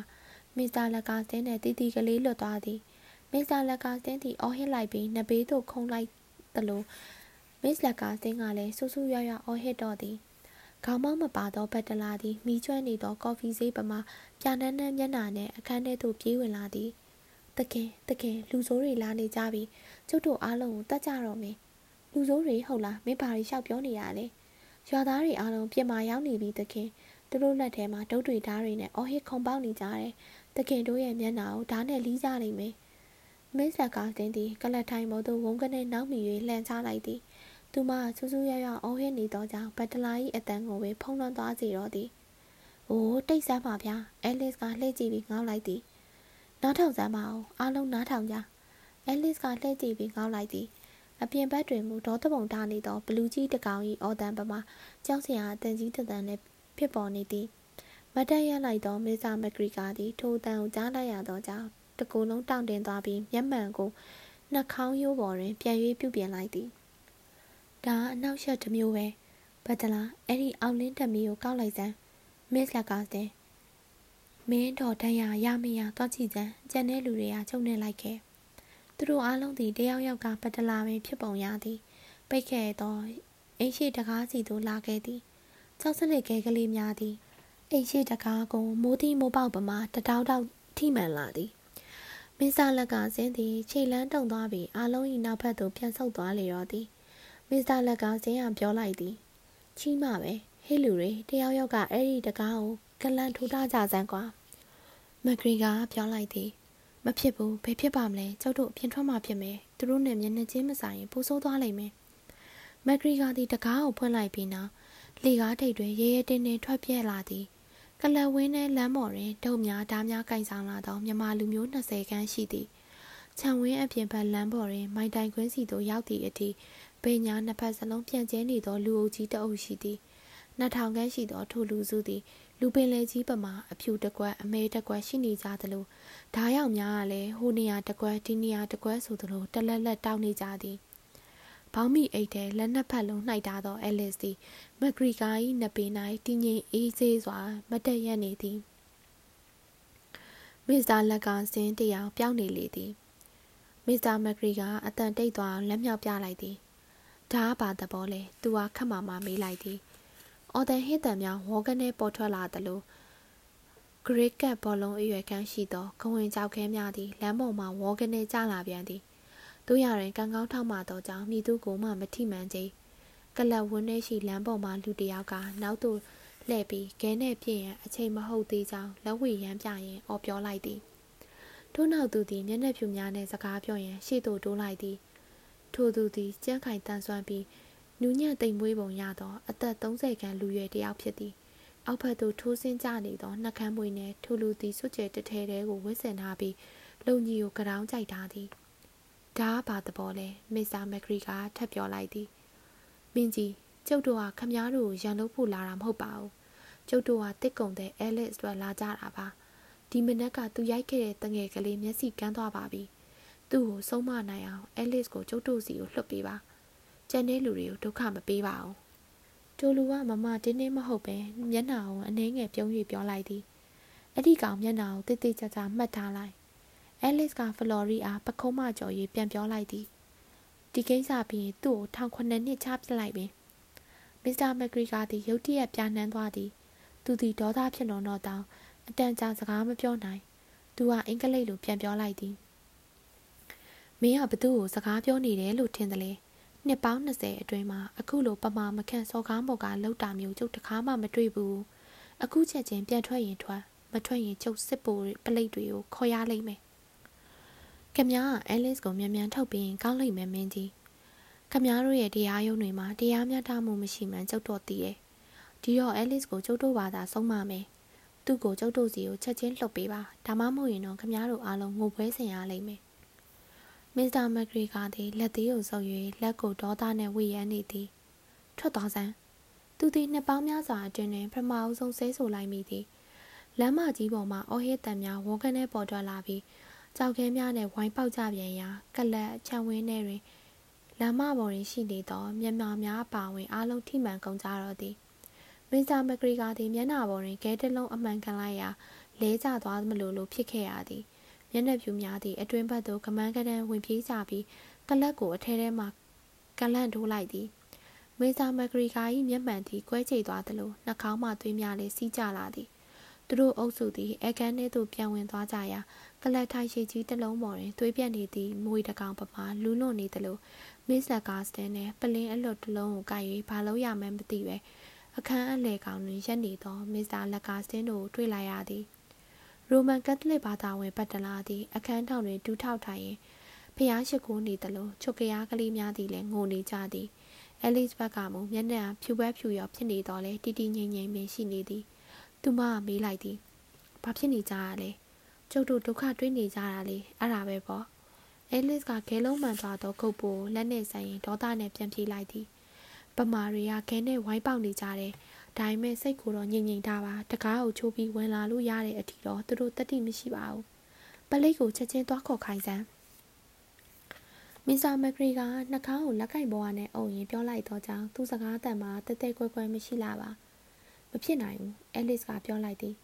မစ္စတာလက်ကာစင်းနှင့်တီတီကလေးလွတ်သွားသည်မစ္စတာလက်ကာစင်းသည်အော်ဟစ်လိုက်ပြီးနဘေးသို့ခုန်လိုက်သလိုမစ္စလက်ကာစင်းကလည်းဆူဆူရွရွအော်ဟစ်တော့သည်ခေါင်းမောင်းမပါသောဘက်တလာသည်မိကျွမ်းနေသောကော်ဖီဆေးပမာပြနန်းနန်းမျက်နှာနှင့်အခန်းထဲသို့ပြေးဝင်လာသည်တခင်တခင်လူဆိုးတွေလာနေကြပြီကျုပ်တို့အားလုံးကိုတတ်ကြတော့မယ် လူဆိုးတွေဟုတ်လားမင်းဘာတွေလျှောက်ပြောနေရလဲရွာသားတွေအားလုံးပြင်မာရောက်နေပြီတခင်သူတို့လက်ထဲမှာဒုတ်တွေဓားတွေနဲ့အော်ဟစ်ခုံပေါက်နေကြတယ်တခင်တို့ရဲ့မျက်နှာကိုဓားနဲ့လီးကြလိမ့်မယ်မင်းဆက်ကားတင်သည်ကလတ်ထိုင်ပေါ်သို့ဝုန်းကနေနောက်မိ၍လှန်ချလိုက်သည်သူမဆူဆူရရအော်ဟစ်နေသောကြောင့်ဘတ်တလာ၏အတန်ကိုပဲဖုံးလွှမ်းသွားစေတော့သည်။အိုးတိတ်ဆန်းပါဗျာ။အဲလစ်ကလှည့်ကြည့်ပြီးငေါက်လိုက်သည်။နားထောင်စမ်းပါအောင်အားလုံးနားထောင်ကြ။အဲလစ်ကလှည့်ကြည့်ပြီးငေါက်လိုက်သည်။ အပြင်ဘက်တွင်မူဒေါသပုံထားနေသောဘလူးကြီးတကောင်၏အော်တန်ပမာကြောက်စရာအတန်ကြီးတန်နဲ့ဖြစ်ပေါ်နေသည်။မတ်တက်ရလိုက်သောမစ္စတာမက်ဂရီကာသည်ထိုတန်ကိုကြားလိုက်ရသောကြောင့်တကူလုံးတောင့်တင်သွားပြီးမျက်မှန်ကိုနှာခေါင်းရိုးပေါ်တွင်ပြန်၍ပြုပြင်လိုက်သည်။ဒါအနောက်ရှက်တစ်မျိုးပဲဘတ်တလာအဲ့ဒီအောင်လင်းတက်မီကိုကောက်လိုက်စမ်းမစ်လက်ကစတဲ့မင်းတော်တန်းရရမရသွားကြည့်စမ်းကြံတဲ့လူတွေကချုပ်နေလိုက်ခဲ့ သူတို့အားလုံးသည်တယောက်ယောက်ကဘတ်တလာပင်ဖြစ်ပုံရသည် ပိတ်ခဲ့သောအိမ်ရှိတကားစီသို့လာခဲ့သည်၆စနစ်ကဲကလေးများသည်အိမ်ရှိတကားကိုမိုးသီးမိုးပေါက်ပမာတတောက်တောက်ထိမှန်လာသည်မင်းစားလက်ကစင်းသည်ခြေလန်းတုံသွားပြီးအားလုံး၏နောက်ဘက်သို့ပြန်ဆုတ်သွားလေတော့သည်မစ္စတာလက်ကဇင်းအောင်ပြောလိုက်သည်ချီးမပဲဟေးလူတွေတယောက်ယောက်ကအဲ့ဒီတကားကိုကလန်ထိုးထားကြစမ်းကွာမဂရီကပြောလိုက်သည် မဖြစ်ဘူးဘယ်ဖြစ်ပါမလဲကျုပ်တို့အပြင်ထွက်မှဖြစ်မယ်သူတို့နဲ့မျက်နှာချင်းမဆိုင်ရင်ပိုဆိုးသွားလိမ့်မယ်မဂရီကသည်တကားကိုဖွင့်လိုက်ပြီးနောက်လေကားထိပ်တွင်ရဲရဲတင်းတင်းထွက်ပြက်လာသည်ကလဝင်းနဲ့လမ်းပေါ်တွင်ဒုံများဓားများကင်ဆောင်လာသောမြမလူမျိုး20ခန်းရှိသည်ခြံဝင်းအပြင်ဘက်လမ်းပေါ်တွင်မိုင်တိုင်ခွင်းစီသို့ရောက်သည့်အထိဘေးညာနှစ်ဖက်စလုံးပြန့်ကျဲနေသောလူအုပ်ကြီးတအုပ်ရှိသည်နှစ်ထောင်ခန့်ရှိသောထိုလူစုသည် လူပင်လေကြီးပမာအဖြူတကွက်အမဲတကွက်ရှိနေကြသလိုဓာရောက်များကလည်းဟိုနေရာတကွက်ဒီနေရာတကွက်ဆိုသလိုတလက်လက်တောင်းနေကြသည်ဘောင်းမီအိတ်ထဲလက်နှစ်ဖက်လုံးနှိုက်ထားသောအဲလစ်သည်မက်ဂရီကာ၏နှစ်ပင်၌တည်ငြိမ်အေးဆေးစွာ မတ်တက်ရက်နေသည်မစ္စတာလက်ကစင်းတယောက်ပြောင်းနေလေသည်မစ္စတာမက်ဂရီကအတန်တိတ်သွားလက်မြောက်ပြလိုက်သည်ဒါကဘာသဘောလဲသူကခက်မာမာမေးလိုက်သည် အော်တန်ဟစ်တန်များဝေါကနေပေါ်ထွက်လာသလိုဂရစ်ကတ်ဘောလုံးအရွယ်ကန်းရှိသောဂဝင်ကြောက်ခဲများသည်လမ်းပေါ်မှဝေါကနေကျလာပြန်သည်တို့ရရင်ကံကောင်းထောက်မှသောကြောင့်မိသူကိုမှမထိမှန်ကြကလပ်ဝန်းထဲရှိလမ်းပေါ်မှလူတယောက်ကနောက်သို့လှည့်ပြီးခဲနဲ့ပြည့်ရန်အချိန်မဟုတ်သေးကြောင်းလက်ဝဲရမ်းပြရင်အော်ပြောလိုက်သည်ထို့နောက်သူသည်မျက်နှာဖြူများနှင့်စကားပြောရန်ရှေ့သို့တိုးလိုက်သည်ထိုသူသည်ကြမ်းခိုင်တန်ဆွမ်းပြီး နူးညံ့တိမ်မွေးပုံရသောအသက်30ခန့်လူရွယ်တစ်ယောက်ဖြစ်သည်အောက်ဘက်သို့ထိုးဆင်းကျနေသောနှကမ်းမွေနှင့်ထိုလူသည်စွတ်ကျဲတထဲတဲကိုဝစ်ဆင်ထားပြီးလုံကြီးကိုကြောင်ကြိုက်ထားသည်ဒါကဘာသဘောလဲမစ္စတာမက်ဂရီကထပ်ပြောလိုက်သည်မင်းကြီးကျုပ်တို့ကခမားတို့ကိုရန်လုပ်ဖို့လာတာမဟုတ်ပါဘူးကျုပ်တို့ကတစ်ကုံတဲ့အဲလစ်အတွက်လာကြတာပါဒီမနက်ကသူရိုက်ခဲ့တဲ့တငယ်ကလေးမျက်စိကန်းသွားပါပြီသူ့ကိုဆုံးမနိုင်အောင်အဲလစ်ကိုကျုပ်တို့စီကိုလွှတ်ပေးပါ ကျန်တဲ့လူတွေကိုဒုက္ခမပေးပါဘူးတိုလူကမမတင်းတင်းမဟုတ်ပဲမျက်နှာကိုအနှဲငယ်ပြုံး၍ပြောလိုက်သည်အဲ့ဒီကောင်မျက်နှာကိုတိတ်တိတ်ကြကြမှတ်ထားလိုက်အဲလစ်ကဖလော်ရီအားပခုံးမကြော်၍ပြန်ပြောလိုက်သည်ဒီကိစ္စပြီးသူ့ကိုထောင်ခုနှစ်နှစ်ချပစ်လိုက်ပင်မစ္စတာမက်ဂရီကာသည်ရုတ်တရက်ပြာနှမ်းသွားသည်သူသည်ဒေါသဖြစ်လွန်တော့တောင်အတန်ကြာစကားမပြောနိုင်သူကအင်္ဂလိပ်လိုပြန်ပြောလိုက်သည်မင်းကဘသူ့ကိုစကားပြောနေတယ်လို့ထင်တယ်လေ နှစ်ပေါင်း20အတွင်းမှာအခုလိုပမာမခန့်စော်ကားမော်ကလောက်တာမျိုးကျုပ်တခါမှမတွေ့ဘူးအခုချက်ချင်းပြန်ထွက်ရင်ထွက်မထွက်ရင်ကျုပ်စစ်ပိုပလိတ်တွေကိုခေါ်ရလိမ့်မယ်ခမည်းကအဲလစ်ကိုမြန်မြန်ထုတ်ပြီးကောင်းလိမ့်မယ်မင်းကြီးခမည်းတို့ရဲ့တရားရုံးတွေမှာတရားမျှတမှုမရှိမှန်းကျုပ်တော့သိတယ်ဒီတော့အဲလစ်ကိုကျုပ်တို့ဘာသာဆုံးမမယ်သူ့ကိုကျုပ်တို့စီကိုချက်ချင်းလှုပ်ပေးပါဒါမှမဟုတ်ရင်တော့ခမည်းတို့အားလုံးငိုပွဲဆင်ရလိမ့်မယ် မစ္စတာမက်ဂရီကာသည်လက်သေးကိုဆုပ်၍လက်ကိုဒေါသနှင့်ဝေရမ်းနေသည်ထွက်သွားစမ်းသူသည်နှစ်ပေါင်းများစွာအတွင်းတွင်ပထမအဆုံးဆဲဆိုလိုက်မိသည်လမ်းမကြီးပေါ်မှအော်ဟစ်တံများဝေါကနေပေါ်ထွက်လာပြီးကြောက်ခဲများနဲ့ဝိုင်းပေါက်ကြပြန်ရာကလတ်ခြံဝင်းထဲတွင်လမ်းမပေါ်တွင်ရှိနေသောမျက်မှောင်များပါဝင်အားလုံးထိမှန်ကုန်ကြတော့သည်မစ္စတာမက်ဂရီကာသည်မျက်နှာပေါ်တွင်ဂဲတစ်လုံးအမှန်ကန်လိုက်ရာလဲကျသွားမလို့လို့ဖြစ်ခဲ့ရသည် မျက်နှာဖြူများသည့်အတွင်းဘက်သို့ကမန်းကတန်းဝင်ပြေးကြပြီးကလတ်ကိုအထဲထဲမှကလန့်ထိုးလိုက်သည်မေဇာမက်ဂရီကာ၏မျက်မှန်သည်ကွဲချေသွားသလိုနှာခေါင်းမှသွေးများလည်းစီးကျလာသည်သူတို့အုပ်စုသည်အကန်ထဲသို့ပြန်ဝင်သွားကြရာကလတ်ထိုင်ရှိကြီးတစ်လုံးပေါ်တွင်သွေးပြတ်နေသည့်မွေတကောင်ပမာလူးလွန်နေသလိုမစ္စတာကာစတန်နှင့်ပလင်းအလွတ်တစ်လုံးကိုကိုက်၍ဘာလို့ရမှန်းမသိပဲအခန်းအလဲကောင်တွင်ရက်နေသောမစ္စတာလက်ကာစတင်တို့ကိုတွေ့လိုက်ရသည် ရိုမန်ကက်သလစ်ဘာသာဝင်ပတ်တလာသည် အခန်းထောင်တွင် တူးထောက်ထိုင်ရင်ဖျားရှိခိုးနေသလိုချုပ်ကရားကလေးများသည်လည်းငိုနေကြသည်အဲလစ်ဘက်ကမူမျက်နှာဖြူပွဲဖြူရောဖြစ်နေတော့လေတီတီငိမ့်ငိမ့်ပင်ရှိနေသည်သူမကမေးလိုက်သည်ဘာဖြစ်နေကြရလဲကျုပ်တို့ဒုက္ခတွေ့နေကြတာလေအဲ့ဒါပဲပေါ့အဲလစ်ကခဲလုံးမှန်သွားသောကုတ်ပိုလက်နဲ့ဆိုင်ရင်ဒေါသနဲ့ပြန်ပြေးလိုက်သည်ပမာတွေကခဲနဲ့ဝိုင်းပေါက်နေကြတယ် ဒါပေမဲ့စိတ်ကိုတော့ငြိမ်ငြိမ်ထားပါတကားကိုချိုးပြီးဝင်လာလို့ရတဲ့အထီတော့သူတို့တတိမရှိပါဘူးပလိတ်ကိုချက်ချင်းသွားခေါ်ခိုင်းစမ်းမစ္စတာမက်ဂရီကနှာခေါင်းကိုလက်ကင်ပေါ်ကနေအုံရင်ပြောလိုက်တော့ကြောင်းသူ့စကားတန်မှာတဲတဲကွဲကွဲမရှိလာပါမဖြစ်နိုင်ဘူးအဲလစ်ကပြောလိုက်သည်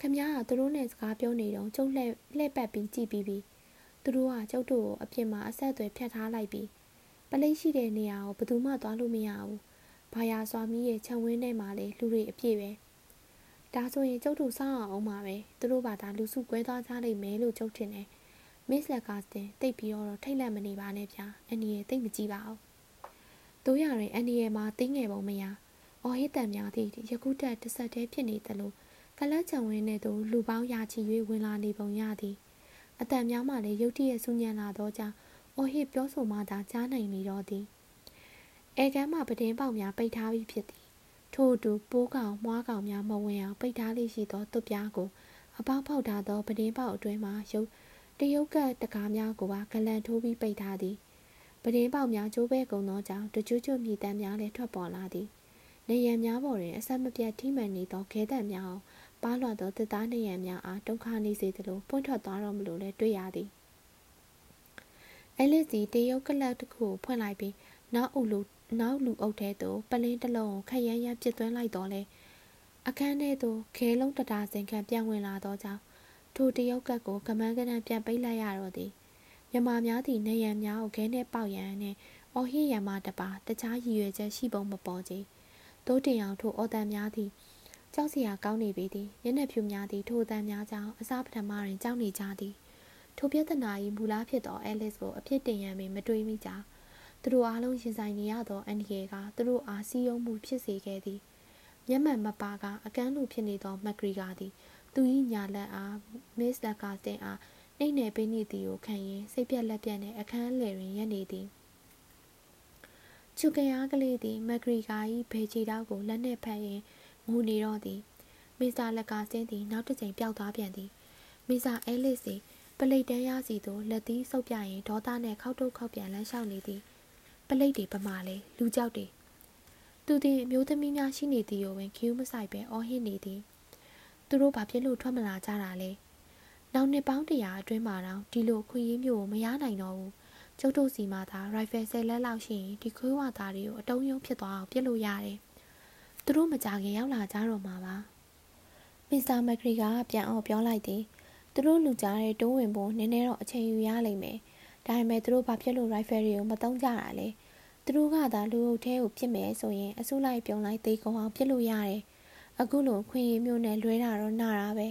ခမည်းကသူတို့နဲ့စကားပြောနေတော့ကျုပ်လှဲ့လှဲ့ပတ်ပြီးကြည်ပြီးပြီသူတို့ကကျုပ်တို့ကိုအပြစ်မှာအဆက်အသွယ်ဖြတ်ထားလိုက်ပြီးပလိတ်ရှိတဲ့နေရာကိုဘယ်သူမှသွားလို့မရဘူး ဘာယာစွာမီးရဲ့ခြံဝင်းထဲမှာလေလူတွေအပြည့်ပဲဒါဆိုရင်ကျုပ်တို့စောင့်အောင်ပါပဲသူတို့ဘာသာလူစုကွဲသွားကြလိမ့်မယ်လို့ကျုပ်ထင်တယ်မစ်လက်ကာစတင်တိတ်ပြီးတော့ထိတ်လန့်မနေပါနဲ့ဗျာအန်ဒီရဲ့တိတ်မကြည့်ပါဘူးတို့ရရင်အန်ဒီရဲ့မှာတင်းငယ်ပုံမရအော်ဟစ်တန်များသည့်ယခုတက်တစ်ဆက်တည်းဖြစ်နေသလိုကလတ်ချံဝင်းနဲ့တို့လူပေါင်းရာချီ၍ဝင်လာနေပုံရသည်အတန်များမှလည်းရုတ်တရက်ဆူညံလာသောကြောင့်အော်ဟစ်ပြောဆိုမှသာကြားနိုင်နေတော့သည် အဲကမ်းမှပဒင်းပေါက်များပိတ်ထားပြီးဖြစ်သည်ထို့အတူပိုးကောင်မွားကောင်များမဝင်အောင်ပိတ်ထားလေးရှိသောသွပ်ပြားကိုအပေါက်ဖောက်ထားသောပဒင်းပေါက်အတွင်းမှရုပ်တရုတ်ကတကားများကိုပါဂလန်ထိုးပြီးပိတ်ထားသည်ပဒင်းပေါက်များကျိုးပဲကုန်သောကြောင့်တကြွကြွမြည်တမ်းများလည်းထွက်ပေါ်လာသည်နေရန်များပေါ်တွင်အဆက်မပြတ်ထိမှန်နေသောခဲတံများအောင်ပါလွှတ်သောတစ်သားနေရန်များအားဒုက္ခနေစေသလိုပွင့်ထွက်သွားတော်မူလို့လည်းတွေ့ရသည်အဲလစ်စီတရုတ်ကလပ်တစ်ခုကိုဖွင့်လိုက်ပြီးနောက်အုပ်လူ နောက်လူအုပ်ထဲသို့ပလင်းတစ်လုံးကိုခရမ်းရမ်းပစ်သွင်းလိုက်တော့လေအခန်းထဲသို့ခဲလုံးတတာစင်ခံပြန်ဝင်လာသောကြောင့်ထိုတရုတ်ကပ်ကိုကမန်းကနန်ပြန်ပိတ်လိုက်ရတော့သည်မြမများသည့်နေရန်များကိုခဲနှင့်ပေါက်ရန်နှင့်အော်ဟစ်ရန်မှတပါတခြားရည်ရွယ်ချက်ရှိပုံမပေါ်ကြ။တိုးတင်အောင်ထိုအော်တန်များသည်ကြောက်စရာကောင်းနေပေသည်မျက်နှာဖြူများသည်ထိုအတန်များကြောင့်အစားပထမတွင်ကြောက်နေကြသည်ထိုပြဿနာ၏မူလားဖြစ်သောအဲလစ်ကိုအဖြစ်တင်ရန်ပင်မတွေးမိကြ သူတို့အားလုံးရင်ဆိုင်နေရသောအန်ဒီယေကသူတို့အားစီးယုံမှုဖြစ်စေခဲ့သည်မျက်မှန်မပါကအကန်းလူဖြစ်နေသောမက်ဂရီကာသည်သူ၏ညာလက်အားမစ္စလက်ကာတင်အားနှိမ့်နယ်ပေးနေသည်ကိုခံရင်စိတ်ပြက်လက်ပြက်နှင့်အခန်းလယ်တွင်ရပ်နေသည်ချူကရားကလေးသည်မက်ဂရီကာ၏ဘေချီတောက်ကိုလက်နှင့်ဖက်ရင်းငိုနေတော့သည်မစ္စတာလက်ကာဆင်းသည်နောက်တစ်ချိန်ပျောက်သွားပြန်သည်မစ္စတာအဲလစ်သည်ပလိတ်တန်းရစီသို့လက်သီးဆုပ်ပြရင်ဒေါသနှင့်ခောက်တုတ်ခောက်ပြန်လမ်းလျှောက်နေသည် ပလိတ်တွေပမာလေလူကြောက်တွေသူသည်အမျိုးသမီးများရှိနေသည်ကိုပင်ခူးမဆိုင်ပဲအော်ဟစ်နေသည်သူတို့ဘာဖြစ်လို့ထွက်မလာကြတာလဲနောက်နှစ်ပေါင်းတရာအတွင်းမှာတော့ဒီလိုခွင့်ရင်းမျိုးကိုမရနိုင်တော့ဘူးကျုပ်တို့စီမှာသာရိုင်ဖယ်ဆယ်လက်လောက်ရှိရင်ဒီခွေးဝါသားတွေကိုအတုံးယုံဖြစ်သွားအောင်ပြစ်လို့ရတယ်သူတို့မကြခင်ရောက်လာကြတော့မှာပါမစ္စတာမက်ဂရီကပြန်အောင်ပြောလိုက်သည်သူတို့လူကြားတဲ့တိုးဝင်ဖို့နည်းနည်းတော့အချိန်ယူရလိမ့်မယ် ဒါပေမဲ့သူတို့ဘာဖြစ်လို့ရိုင်ဖယ်တွေကိုမတုံးကြတာလဲသူတို့ကသာလူအုပ်ထဲကိုပြစ်မယ်ဆိုရင်အစုလိုက်ပြုံလိုက်သေးကုန်အောင်ပြစ်လို့ရတယ်အခုလိုခွင့်ရမျိုးနဲ့လွဲတာတော့နာတာပဲ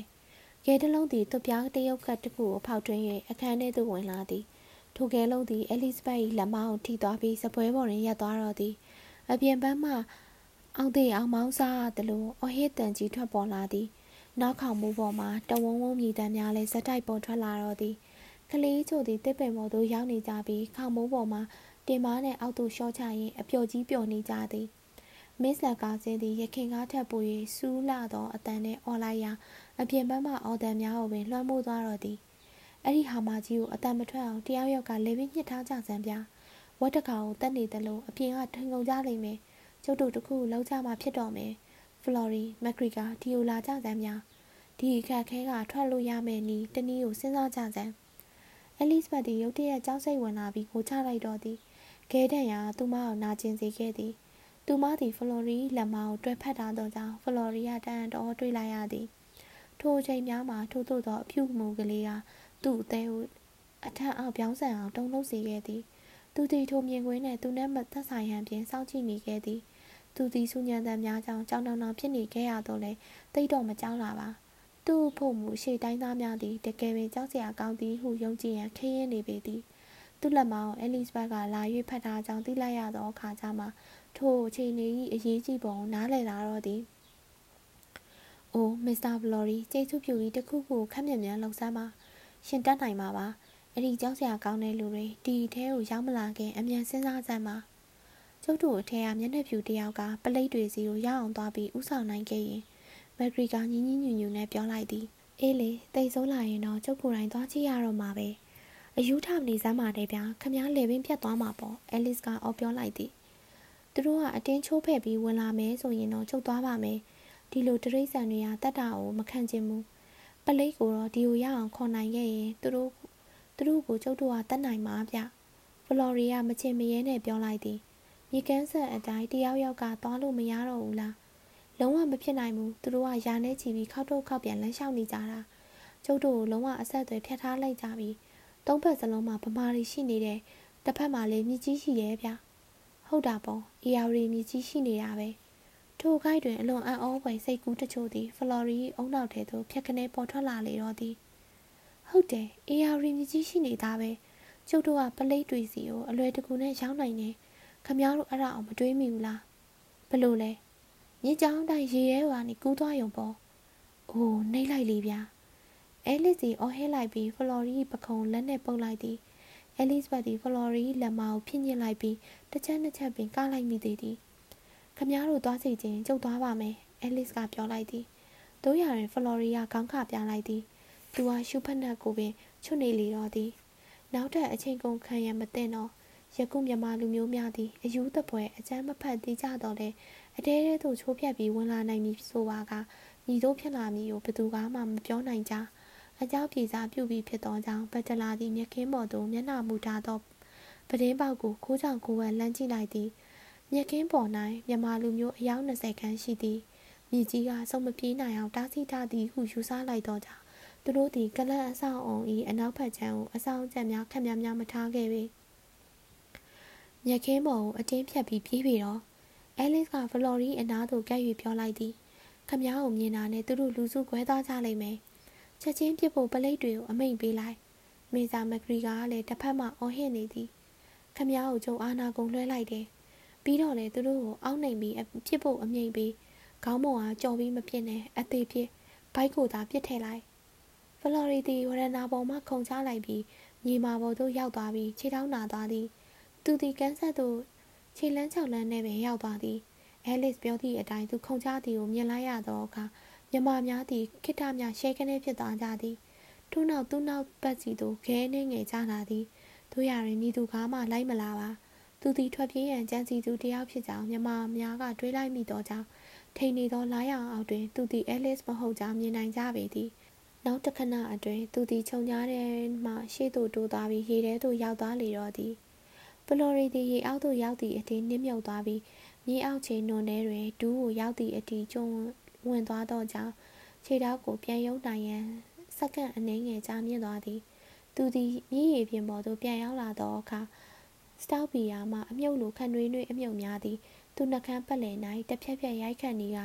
ကဲတလုံးသည်သူ့ပြားတရုတ်ကတ်တစ်ခုကိုဖောက်ထွင်း၍အခန်းထဲသို့ဝင်လာသည်ထိုကဲလုံးသည်အဲလစ်ဘတ်၏လက်မအောင်ထိသွားပြီးစပွဲပေါ်တွင်ရပ်သွားတော့သည်အပြင်ပန်းမှအောင်သေးအောင်မောင်းစားသလိုအဟစ်တန်ကြီးထွက်ပေါ်လာသည်နောက်ခေါင်မူပေါ်မှာတဝုံဝုံမြည်တမ်းများလည်းဇက်တိုက်ပေါ်ထွက်လာတော့သည် ကလေးချို့သည်တစ်ပင်ပေါ်သို့ရောက်နေကြပြီးခေါင်မိုးပေါ်မှာတင်မားနဲ့အောက်သို့ရှော့ချရင်းအပျော်ကြီးပျော်နေကြသည်မစ္စလာကာစင်းသည်ရခင်ကားထက်ပို၍စူးလာသောအတန်နှင့်အော်လိုက်ရာအပြင်ဘက်မှအော်တန်များကိုပင်လွှမ်းမိုးသွားတော့သည်အဲ့ဒီဟာမကြီးကိုအတန်မထွက်အောင်တယောက်ယောက်ကလေပင်ညှစ်ထားကြစမ်းပြဝတ်တကာကိုတက်နေသလိုအပြင်ကထင်ကုန်ကြလိမ့်မယ်ကျုပ်တို့တခုလောက်ကြမှာဖြစ်တော့မယ်ဖလော်ရီမက်ဂရီကာဒီယိုလာကြစမ်းများဒီအခက်ခဲကထွက်လို့ရမယ်နီးတနည်းကိုစဉ်းစားကြစမ်း အဲလစ်ဘတ်သည်ရုတ်တရက်ကြောက်စိတ်ဝင်လာပြီးကိုချလိုက်တော့သည်ခဲတန်ရာသူမကိုနာကျင်စေခဲ့သည်သူမသည်ဖလော်ရီလက်မကိုတွဲဖက်ထားသောကြောင့်ဖလော်ရီကတန်တော်တွေ့လိုက်ရသည်ထိုအချိန်များမှာထို့သို့သောအဖြူမူကလေးကသူ့အသေးကိုအထက်အောက်ပြောင်းဆန်အောင်တုံ့လှုပ်စေခဲ့သည်သူသည်ထိုမြင်ကွင်းနှင့်သူနဲ့မသက်ဆိုင်ဟန်ဖြင့်စောင့်ကြည့်နေခဲ့သည်သူသည်စူညံတန်များကြောင့်ကြောင်တောင်တောင်ဖြစ်နေခဲ့ရတော့လေတိတ်တော့မကြောက်လာပါ သူ့ဖို့မူရှေ့တိုင်းသားများသည်တကယ်ပင်ကြောက်စရာကောင်းသည်ဟုယုံကြည်ရန်ခင်းရင်းနေပေသည်သူ့လက်မောင်းအဲလစ်ဘတ်ကလာ၍ဖတ်ထားကြောင်းသိလိုက်ရသောအခါကျမှထိုအချိန်၏အရေးကြီးပုံနားလည်လာတော့သည်။အိုမစ္စတာဘလော်ရီကျေးဇူးပြုပြီးတခုခုခက်မြက်မြန်လှုပ်ရှားပါရှင်တတ်နိုင်မှာပါ။အဲ့ဒီကြောက်စရာကောင်းတဲ့လူတွေဒီထဲကိုရောက်မလာခင်အမြန်စဉ်းစားစမ်းပါ။ကျုပ်တို့အထက်ကမျက်နှာဖြူတယောက်ကပလိတ်တွေစီကိုရောက်အောင်သွားပြီးဥဆောင်နိုင်ခဲ့ရင် မက်ဂရီကညင်းညင်းညူညူနဲ့ပြောလိုက်သည်အေးလေတိတ်ဆိုးလာရင်တော့ကျုပ်ကိုယ်တိုင်သွားကြည့်ရတော့မှာပဲအယူထနေစမ်းပါတဲ့ဗျာခမားလေပင်ဖြတ်သွားမှာပေါ့အဲလစ်ကအော်ပြောလိုက်သည်သူတို့ကအတင်းချိုးဖဲ့ပြီးဝင်လာမယ်ဆိုရင်တော့ကျုပ်သွားပါမယ်ဒီလိုတရိษံတွေကတတ်တာကိုမခံချင်ဘူးပလိတ်ကိုတော့ဒီကိုရအောင်ခေါ်နိုင်ခဲ့ရင်သူတို့သူတို့ကိုကျုပ်တို့ကတတ်နိုင်မှာဗျဖလော်ရီယာမချင်မရဲနဲ့ပြောလိုက်သည်မြေကန်းဆက်အတိုင်းတယောက်ယောက်ကသွားလို့မရတော့ဘူးလား လုံးဝမဖြစ်နိုင်ဘူးသူတို့ကယာနဲ့ချီပြီးခောက်တော့ခောက်ပြန်လမ်းလျှောက်နေကြတာကျုပ်တို့ကိုလုံးဝအဆက်အသွယ်ထက်ထားလိုက်ကြပြီးသုံးဖက်စလုံးမှာဗမာတွေရှိနေတယ်တစ်ဖက်မှာလည်းမြစ်ကြီးရှိတယ်ဗျဟုတ်တာပေါ့အေယာရီမြစ်ကြီးရှိနေတာပဲထိုခိုက်တွင်အလွန်အံ့ဩဖွယ်စိတ်ကူးတချို့သည်ဖလော်ရီအုံနောက်ထဲသို့ဖြတ်ခနဲပေါ်ထွက်လာလေတော့သည်ဟုတ်တယ်အေယာရီမြစ်ကြီးရှိနေတာပဲကျုပ်တို့ကပလိတ်တွေစီကိုအလွယ်တကူနဲ့ရောက်နိုင်တယ်ခမ ्या တို့အဲ့ဒါအောင်မတွေးမိဘူးလားဘလို့လဲ မြစ်ကြောင်းတိုင်းရေရဲပါနေကူးသွားရုံပေါ့။အိုးနှိမ့်လိုက်လေဗျာ။အဲလစ်စီအော်ဟဲလိုက်ပြီးဖလော်ရီပခုံးလက်နဲ့ပုတ်လိုက်သည်။အဲလစ်ဘတ်သည်ဖလော်ရီလက်မကိုဖြင့်ညစ်လိုက်ပြီးတစ်ချက်နှစ်ချက်ပင်ကားလိုက်မိသေးသည်။ခမည်းတော်သွားစီခြင်းကျုပ်သွားပါမယ်။အဲလစ်ကပြောလိုက်သည်။တို့ရရင်ဖလော်ရီကခေါင်းခပြလိုက်သည်။သူဟာရှုဖက်နှက်ကိုပင်ချွတ်နေလေတော့သည်။နောက်ထပ်အချိန်ကုန်ခံရမသိတော့ယခုမြမလူမျိုးများသည်အယူသပွဲအကျမ်းမဖတ်သေးကြတော့လေ အတဲတဲသို့ချိုးဖြတ်ပြီးဝင်လာနိုင်မည်ဆိုပါကမြည်တို့ဖြစ်လာမည်ကိုဘသူကမှမပြောနိုင်ကြအကြောင်းပြေစာပြုပြီးဖြစ်သောကြောင့်ဘတ်တလာသည်မြက်ခင်းပေါ်သို့မျက်နှာမူထားသောပဒင်းပေါက်ကိုခိုးကြောင်ကိုဝဲလမ်းကြည့်လိုက်သည်မြက်ခင်းပေါ်၌မြမလူမျိုးအယောက်20ခန်းရှိသည်မြည်ကြီးကစုံမပြေးနိုင်အောင်တားဆီးထားသည်ဟုယူဆလိုက်သောကြောင့်သူတို့သည်ကလန့်အဆောင်အောင်၏အနောက်ဘက်ခြမ်းကိုအဆောင်ကျက်များခက်များများမထားခဲ့ပေမြက်ခင်းပေါ်ကိုအတင်းဖြတ်ပြီးပြေးပြီတော့ အဲလစ်ကဖလော်ရီအနားသို့ကပ်၍ပြောလိုက်သည်ခမ ्या ကိုမြင်တာနဲ့သူတို့လူစုခွဲသွားကြလိမ့်မယ်ချက်ချင်းပြစ်ဖို့ပလိတ်တွေကိုအမိန်ပေးလိုက်မေဇာမဂရီကလည်းတစ်ဖက်မှအော်ဟစ်နေသည်ခမ ्या ကိုကျုံအာနာကုန်လွှဲလိုက်တယ်ပြီးတော့လေသူတို့ကိုအောက်နှိမ်ပြီးပြစ်ဖို့အမိန်ပေးခေါင်းပေါ်ကကြော်ပြီးမဖြစ်နဲ့အသေးဖြစ်ဘိုက်ကိုသာပြစ်ထည့်လိုက်ဖလော်ရီတီဝရနာပေါ်မှခုန်ချလိုက်ပြီးမြေမာပေါ်သို့ရောက်သွားပြီးခြေထောက်နာသွားသည်သူသည်ကန်းဆက်သို့ ခြေလန်းချောက်လန်းနဲ့ပင်ရောက်သွားသည်အဲလစ်ပြောသည့်အတိုင်းသူခုန်ချသည်ကိုမြင်လိုက်ရသောအခါမြမများသည်ခိတ္တများရှဲကနေဖြစ်သွားကြသည်ထို့နောက်သူ့နောက်ပတ်စီသို့ခဲနှင်းငယ်ကြလာသည်တို့ရရင်မိသူကားမှလိုက်မလာပါသူသည်ထွက်ပြေးရန်ကြံစီသူတယောက်ဖြစ်ကြောင်းမြမများကတွေးလိုက်မိသောကြောင့်ထိန်နေသောလာရောင်အောက်တွင် သူသည်အဲလစ်မဟုတ်ကြောင်းမြင်နိုင်ကြပေသည်နောက်တစ်ခဏအတွင်းသူသည်ခြုံကြားထဲမှရှေ့သို့တိုးသွားပြီးရေထဲသို့ရောက်သွားလေတော့သည် ဖလော်ရီသည်ရေအောက်သို့ရောက်သည့်အထိနစ်မြုပ်သွားပြီးမြေအောက်ခြေနွန်ထဲတွင်ဒူးကိုရောက်သည့်အထိကျုံဝင်သွားသောကြောင့်ခြေထောက်ကိုပြန်ယုံနိုင်ရန်စက္ကန့်အနည်းငယ်ကြာမြင့်သွားသည်သူသည်မြည်ရည်ပြင်ပေါ်သို့ပြန်ရောက်လာသောအခါစတောက်ပီယာမှအမြုပ်လိုခန့်နှွေးနှွေးအမြုပ်များသည်သူနှကန်းပတ်လည်၌တစ်ဖြက်ဖြက်ရိုက်ခတ်နေက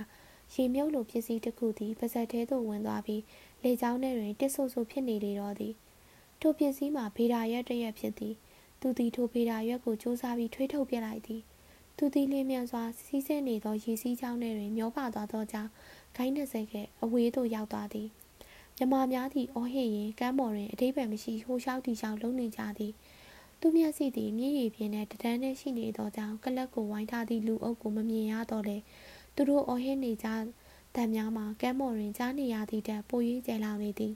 ရေမြုပ်လိုပစ္စည်းတစ်ခုသည်ပါဇက်ထဲသို့ဝင်သွားပြီးလေကြောင်းထဲတွင်တစ်ဆူဆူဖြစ်နေလေတော့သည်ထိုပစ္စည်းမှာဗေဒာရက်တရက်ဖြစ်သည် သူသည်ထိုဗေဒာရွက်ကိုစူးစမ်းပြီးထွေးထုတ်ပြလိုက်သည်သူသည်လင်းမြန်စွာစီးဆင်းနေသောရေစီးကြောင်းထဲတွင်မျောပါသွားသောကြောင့်ဂိုင်း20ကအဝေးသို့ရောက်သွားသည်မြမများသည့်အော်ဟစ်ရင်ကမ်းပေါ်တွင်အတိပ္ပယ်မရှိဟိုလျှောက်တီလျှောက်လုံးနေကြသည်သူမျက်စိသည်မြည်ရည်ပြင်းတဲ့တဒန်းနဲ့ရှိနေသောကြောင့်ကလပ်ကိုဝိုင်းထားသည့်လူအုပ်ကိုမမြင်ရတော့လေသူတို့အော်ဟစ်နေကြတံများမှာကမ်းပေါ်တွင်ကြားနေရသည့်တက်ပို၍ကျဲလောင်နေသည်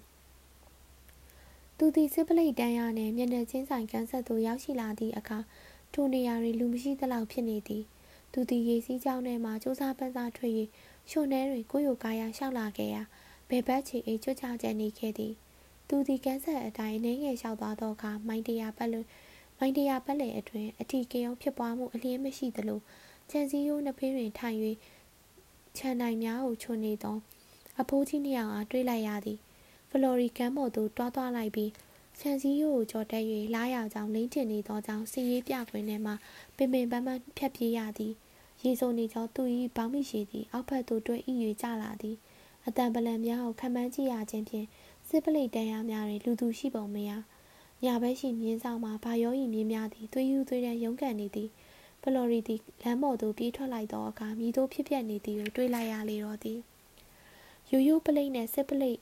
သူသည်စစ်ပလိတ်တန်းရနှင့်မျက်နှာချင်းဆိုင်ကန်းဆက်သို့ရောက်ရှိလာသည့်အခါထိုနေရာတွင်လူမရှိသလောက်ဖြစ်နေသည်သူသည်ရေစီးကြောင်းထဲမှစူးစမ်းပန်းစားထွက်၍ရှုံထဲတွင်ကိုယ့်ရုပ်ကာယရှောက်လာခဲ့ရာဘယ်ဘက်ချီအေးကြွချကျနေခဲ့သည်သူသည်ကန်းဆက်အတိုင်းနှင်းငယ်လျှောက်သွားသောအခါမိုင်းတရာပတ်လွန်မိုင်းတရာပတ်လည်အတွင်အထီကေုံဖြစ်ပွားမှုအလျင်းမရှိသလိုခြံစည်းရိုးနှစ်ဖေးတွင်ထိုင်၍ခြံနိုင်များကိုချွန်နေသော အဖိုးကြီးနှစ်ယောက်အားတွေ့လိုက်ရသည် ဖလော်ရီကန်မော်သို့တွားသွားလိုက်ပြီးခြံစည်းရိုးကိုကြော်တက်၍လာရကြောင်းလိမ့်တင်နေသောကြောင့်စီရေးပြခွင်းထဲမှပင်ပင်ပန်းပန်းဖြတ်ပြေးရသည်ရေစုံနေကြောင်းသူ၏ဘောင်းမိရှိသည်အောက်ဖက်သို့တွဲဤ၍ကျလာသည်အတန်ပလံများကိုခံမှန်းကြည့်ရခြင်းဖြင့်စစ်ပလိတ်တန်းရများတွင်လူသူရှိပုံမရညာဘက်ရှိမြင်းဆောင်မှာဘာရောဤမြင်းများသည်သွေးယူသွေးတန်းရုန်းကန်နေသည်ဖလော်ရီသည်လမ်းပေါ်သို့ပြေးထွက်လိုက်သောအခါမိတို့ဖြစ်ပျက်နေသည်ကိုတွေ့လိုက်ရလေတော့သည်ရိုးရိုးပလိတ်နှင့်စစ်ပလိတ်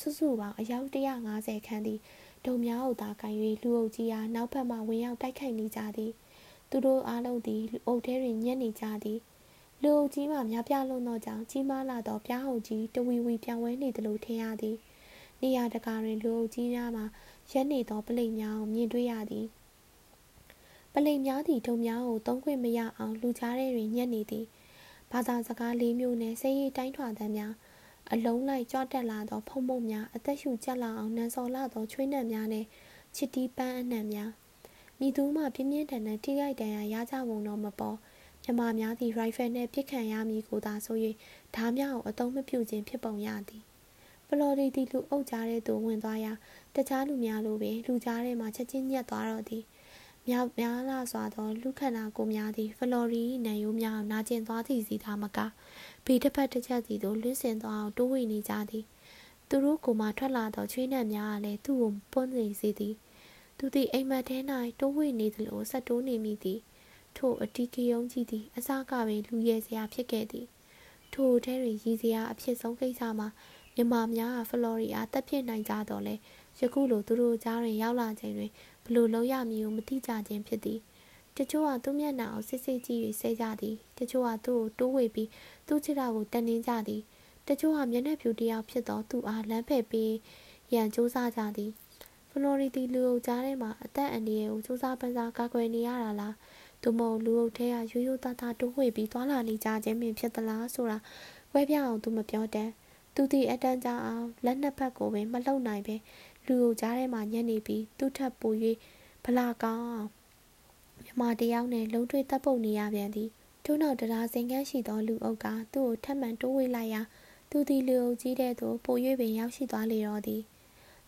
စုစုပေါင်းအယောက်150ခန်းသည်ဒုံများကိုသာကန်၍လူအုပ်ကြီးအားနောက်ဘက်မှဝင်ရောက်တိုက်ခိုက်နေကြသည်သူတို့အားလုံးသည်လူအုပ်ထဲတွင်ညက်နေကြသည်လူအုပ်ကြီးမှများပြားလွန်းသောကြောင့်ကြီးမားလာသောပြားဟုတ်ကြီးတဝီဝီပြောင်းလဲနေသလိုထင်ရသည်နေရာတကာတွင်လူအုပ်ကြီးများမှရက်နေသောပလိတ်များကိုမြင်တွေ့ရသည်ပလိတ်များသည့်ဒုံများကိုသုံးခွင့်မရအောင်လူကြားထဲတွင်ညက်နေသည်ဘာသာစကားလေးမျိုးနှင့်စိတ်ရည်တိုင်းထွာသံများ အလုံးလိုက်ကြွတက်လာသော ဖုံဖုံများအသက်ရှူကျက်လာအောင်နန်းစော်လာသောချွေးနှံများနှင့်ချစ်တီးပန်းအနှံများမိသူမှပြင်းပြင်းထန်ထန်ထိခိုက်ဒဏ်ရာရကြပုံတော့မပေါ်မြမများသည့်ရိုင်ဖယ်နှင့်ပစ်ခံရမည်ကိုသာဆို၍ဓားများကိုအသုံးမပြုခြင်းဖြစ်ပုံရသည်ပလော်ဒီတီလူအုပ်ကြားထဲသို့ဝင်သွားရာတခြားလူများလိုပင်လူကြားထဲမှချက်ချင်းညက်သွားတော့သည်မြောက်များလာစွာသောလူခန္ဓာကိုယ်များသည်ဖလော်ရီနံရိုးများနာကျင်သွားသည့်စီသာမက ဘေးတစ်ဖက်တစ်ချက်စီသို့လွင့်စင်သွားအောင်တိုးဝေနေကြသည်သူတို့ကိုမှထွက်လာသောချွေးနှံများကလည်းသူ့ကိုပွန်းစေစေသည်သူသည်အိမ်မက်ထဲ၌တိုးဝေနေသလိုဆက်တိုးနေမိသည်ထို့အတီးကယုံကြီးသည်အစကပင်လူရဲစရာဖြစ်ခဲ့သည်ထို့ထဲတွင်ရည်စရာအဖြစ်ဆုံးကိစ္စမှာမြမများကဖလော်ရီအားတက်ဖြစ်နိုင်ကြတော့လဲယခုလိုသူတို့ကြားတွင်ရောက်လာချိန်တွင်ဘလို့လုံးရမည်ကိုမသိကြခြင်းဖြစ်သည် တချို့ကသူ့မျက်နှာကိုစစ်စစ်ကြည့်၍ဆဲကြသည်တချို့ကသူ့ကိုတိုးဝေပြီးသူ့ခြေထောက်ကိုတန်နှင်းကြသည်တချို့ကမျက်နှာဖြူတယောက်ဖြစ်သောသူ့အားလမ်းဖယ်ပေးရန်စူးစမ်းကြသည်ဖလော်ရီတီလူအုပ်ကြားထဲမှာအသက်အန္တရာယ်ကိုစူးစမ်းပန်းစားကာကွယ်နေရတာလားသူမဟုတ်လူအုပ်ထဲကရိုးရိုးသားသားတိုးဝှေ့ပြီးသွာလာနေကြခြင်းပင်ဖြစ်သလားဆိုတာဝဲပြအောင်သူမပြောတတ်သူသည်အတန်းကြအောင်လက်နှစ်ဖက်ကိုပင်မလှုပ်နိုင်ပဲလူအုပ်ကြားထဲမှညက်နေပြီးသူ့ထပ်ပို၍ဗလာကောင်းအောင် မြမတယောက်နဲ့လုံးတွေ့တပ်ပုတ်နေရပြန်သည်ထို့နောက်တရားစင်ကန်းရှိသောလူအုပ်ကသူ့ကိုထပ်မံတိုးဝှေ့လိုက်ရာသူသည်လူအုပ်ကြီးတဲ့သို့ပို၍ပင်ရောက်ရှိသွားလေတော့သည်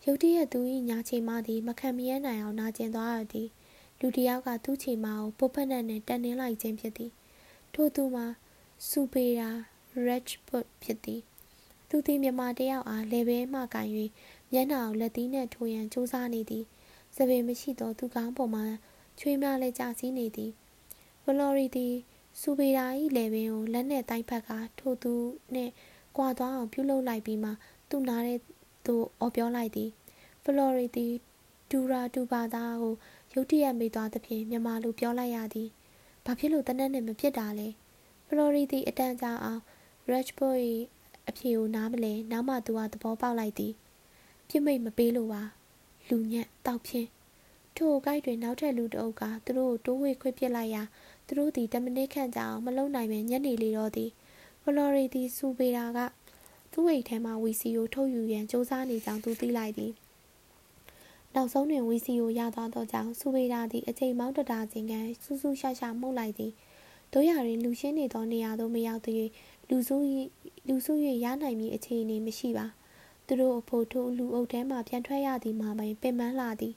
ရုတ်တရက်သူ၏ညာချေမသည်မခံမရနိုင်အောင်နာကျင်သွားရသည်လူတစ်ယောက်ကသူ့ချေမကိုပုတ်ဖက်နဲ့နဲ့တက်နှင်းလိုက်ခြင်းဖြစ်သည်ထို့သူမှာစူပေရာ Rajput ဖြစ်သည်သူသည်မြန်မာတယောက်အားလေဘဲမှကင်၍မျက်နှာကိုလက်သီးနှင့်ထိုးရန်ကြိုးစားနေသည်စပင်မရှိသောသူကောင်းပေါ်မှ ချွေးများလည်းကြာစီးနေသည်ဗလော်ရီသည်စူပေရာ၏လေဘင်းကိုလက်နှင့်တိုင်းဖက်ကထိုသူနှင့်ကွာသွားအောင်ပြုလုပ်လိုက်ပြီးမှသူ့နားထဲသို့အော်ပြောလိုက်သည်ဖလော်ရီသည်ဒူရာဒူဘာသားကိုရုတ်တရက်မိသွားသဖြင့်မြန်မာလိုပြောလိုက်ရသည်ဘာဖြစ်လို့တနက်နဲ့မဖြစ်တာလဲဖလော်ရီသည်အတန်ကြာအောင်ရက်ချ်ဘော့၏အဖြေကိုနားမလဲနောက်မှသူကသဘောပေါက်လိုက်သည်ပြစ်မိတ်မပေးလို့ပါလူညက်တောက်ဖြင်း ထိုကိုက်တွင်နောက်ထပ်လူတအုပ်ကသူတို့ကိုတိုးဝှေ့ခွေ့ပစ်လိုက်ရာသူတို့သည်10မိနစ်ခန့်ကြာအောင်မလုံနိုင်ပဲညက်နေလေတော့သည်ဖလော်ရီသည်စူပေရာကသူ့အိတ်ထဲမှဝီစီကိုထုတ်ယူရန်စ조사နေကြောင်းသူသိလိုက်သည်နောက်ဆုံးတွင်ဝီစီကိုရသွားသောကြောင့်စူပေရာသည်အချိန်မောင်းတတာစဉ်ကစူးစူးရှာရှာမှုတ်လိုက်သည်တို့ရရင်လူရှင်းနေသောနေရာသို့မရောက်သေးလူစု၏လူစု၍ရနိုင်မည်အခြေအနေမရှိပါသူတို့အဖို့ထိုလူအုပ်ထဲမှပြန်ထွက်ရသည်မှာပင်ပင်ပန်းလာသည်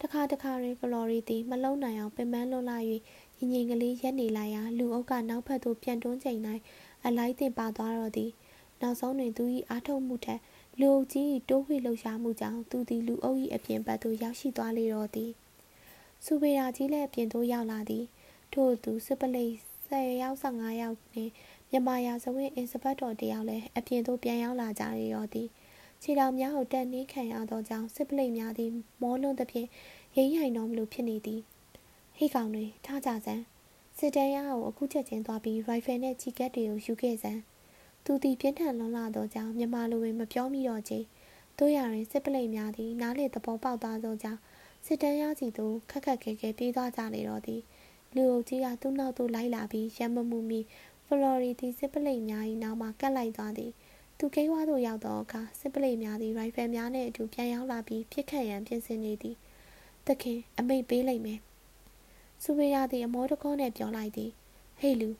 တခါတခါတွင်ကလော်ရီသည်မလုံနိုင်အောင်ပင်ပန်းလွတ်လာ၍ငငင်ကလေးရက်နေလိုက်ရာလူအုပ်ကနောက်ဖက်သို့ပြန်တွန်းချိန်၌အလိုက်တင်ပါသွားတော့သည်နောက်ဆုံးတွင်သူ၏အားထုတ်မှုထက်လူအုပ်ကြီး၏တိုးဝှေ့လှုပ်ရှားမှုကြောင့်သူသည်လူအုပ်၏အပြင်ဘက်သို့ရောက်ရှိသွားလေတော့သည်စူပေရာကြီးလည်းအပြင်သို့ရောက်လာသည်ထို့သူစစ်ပလိတ်10ယောက်15ယောက်နှင့်မြန်မာရာဇဝင်းအင်စပတ်တော်တယောက်လည်းအပြင်သို့ပြန်ရောက်လာကြရတော့သည် ခြေတော်များကိုတက်နှင်းခံရသောကြောင့်စစ်ပလိတ်များသည်မောလွန်းသဖြင့်ရိမ့်ဟိုင်တော်မလိုဖြစ်နေသည်ဟိကောင်တွေထားကြစမ်းစစ်တမ်းရကိုအခုချက်ချင်းသွားပြီးရိုင်ဖယ်နဲ့ချီကက်တွေကိုယူခဲ့စမ်းသူသည်ပြင်းထန်လွန်လာသောကြောင့်မြန်မာလိုပင်မပြောမိတော့ချေတို့ရရင်စစ်ပလိတ်များသည်နားလေသဘောပေါက်သွားသောကြောင့်စစ်တမ်းရစီသို့ခက်ခက်ခဲခဲပြေးသွားကြလေတော့သည်လူအုပ်ကြီးကသူ့နောက်သို့လိုက်လာပြီးရံမမှုမီဖလော်ရီသည်စစ်ပလိတ်များ၏နောက်မှကတ်လိုက်သွားသည် သူကိန်းဝါသို့ရောက်သောအခါစစ်ပလိတ်များသည်ရိုင်ဖယ်များနှင့်အတူပြန်ရောက်လာပြီးပြစ်ခတ်ရန်ပြင်ဆင်နေသည်သခင်အမိတ်ပေးလိုက်မယ်စူဝေယာသည်အမောတကောနဲ့ပြောလိုက်သည်ဟေးလူ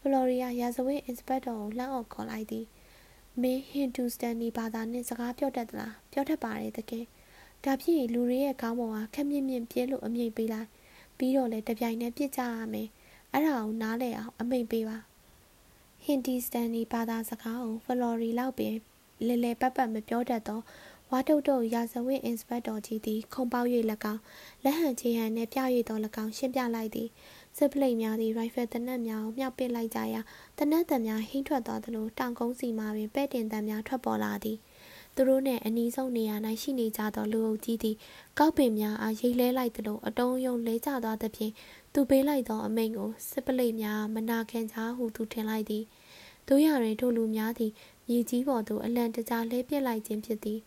ဖလော်ရီယာရာဇဝတ်အင်စပက်တော်ကိုလှမ်းအော်ခေါ်လိုက်သည်မင်းဟင်ဒူစတန်နီဘာသာနှင့်စကားပြောတတ်သလားပြောတတ်ပါတယ်သခင်ဒါဖြင့်လူတွေရဲ့ခေါင်းပေါ်ကခက်မြင့်မြင့်ပြဲလို့အမိတ်ပေးလိုက်ပြီးတော့လည်းတပြိုင်တည်းပြစ်ကြရမယ်အဲ့ဒါကိုနားလဲအောင်အမိတ်ပေးပါ ဟင်ဒီစတန်နီဘာသာစကားကိုဖလော်ရီလောက်ပင်လဲလဲပတ်ပတ်မပြောတတ်သောဝါတုတ်တုတ်ရာဇဝတ်အင်စပက်တော်ကြီးသည်ခုံပေါက်၍၎င်းလက်ဟန်ချေဟန်နှင့်ပြ၍သော၎င်းရှင်းပြလိုက်သည်စစ်ပလိတ်များသည်ရိုင်ဖယ်တနက်များကိုမြောက်ပစ်လိုက်ကြရာတနက်တံများဟိမ့်ထွက်သွားသလိုတောင်ကုန်းစီမှပင်ပဲ့တင်တံများထွက်ပေါ်လာသည်သူတို့နှင့်အနီးဆုံးနေရာ၌ရှိနေကြသောလူအုပ်ကြီးသည်ကောက်ပင်များအားရိတ်လဲလိုက်သလိုအတုံးယုံလဲကျသွားသဖြင့် သူပေးလိုက်သောအမိန့်ကိုစစ်ပလိတ်များမနာခံကြဟုသူထင်လိုက်သည်တို့ရတွင်ထိုလူများသည်မြေကြီးပေါ်သို့အလံတကြားလဲပစ်လိုက်ခြင်းဖြစ်သည်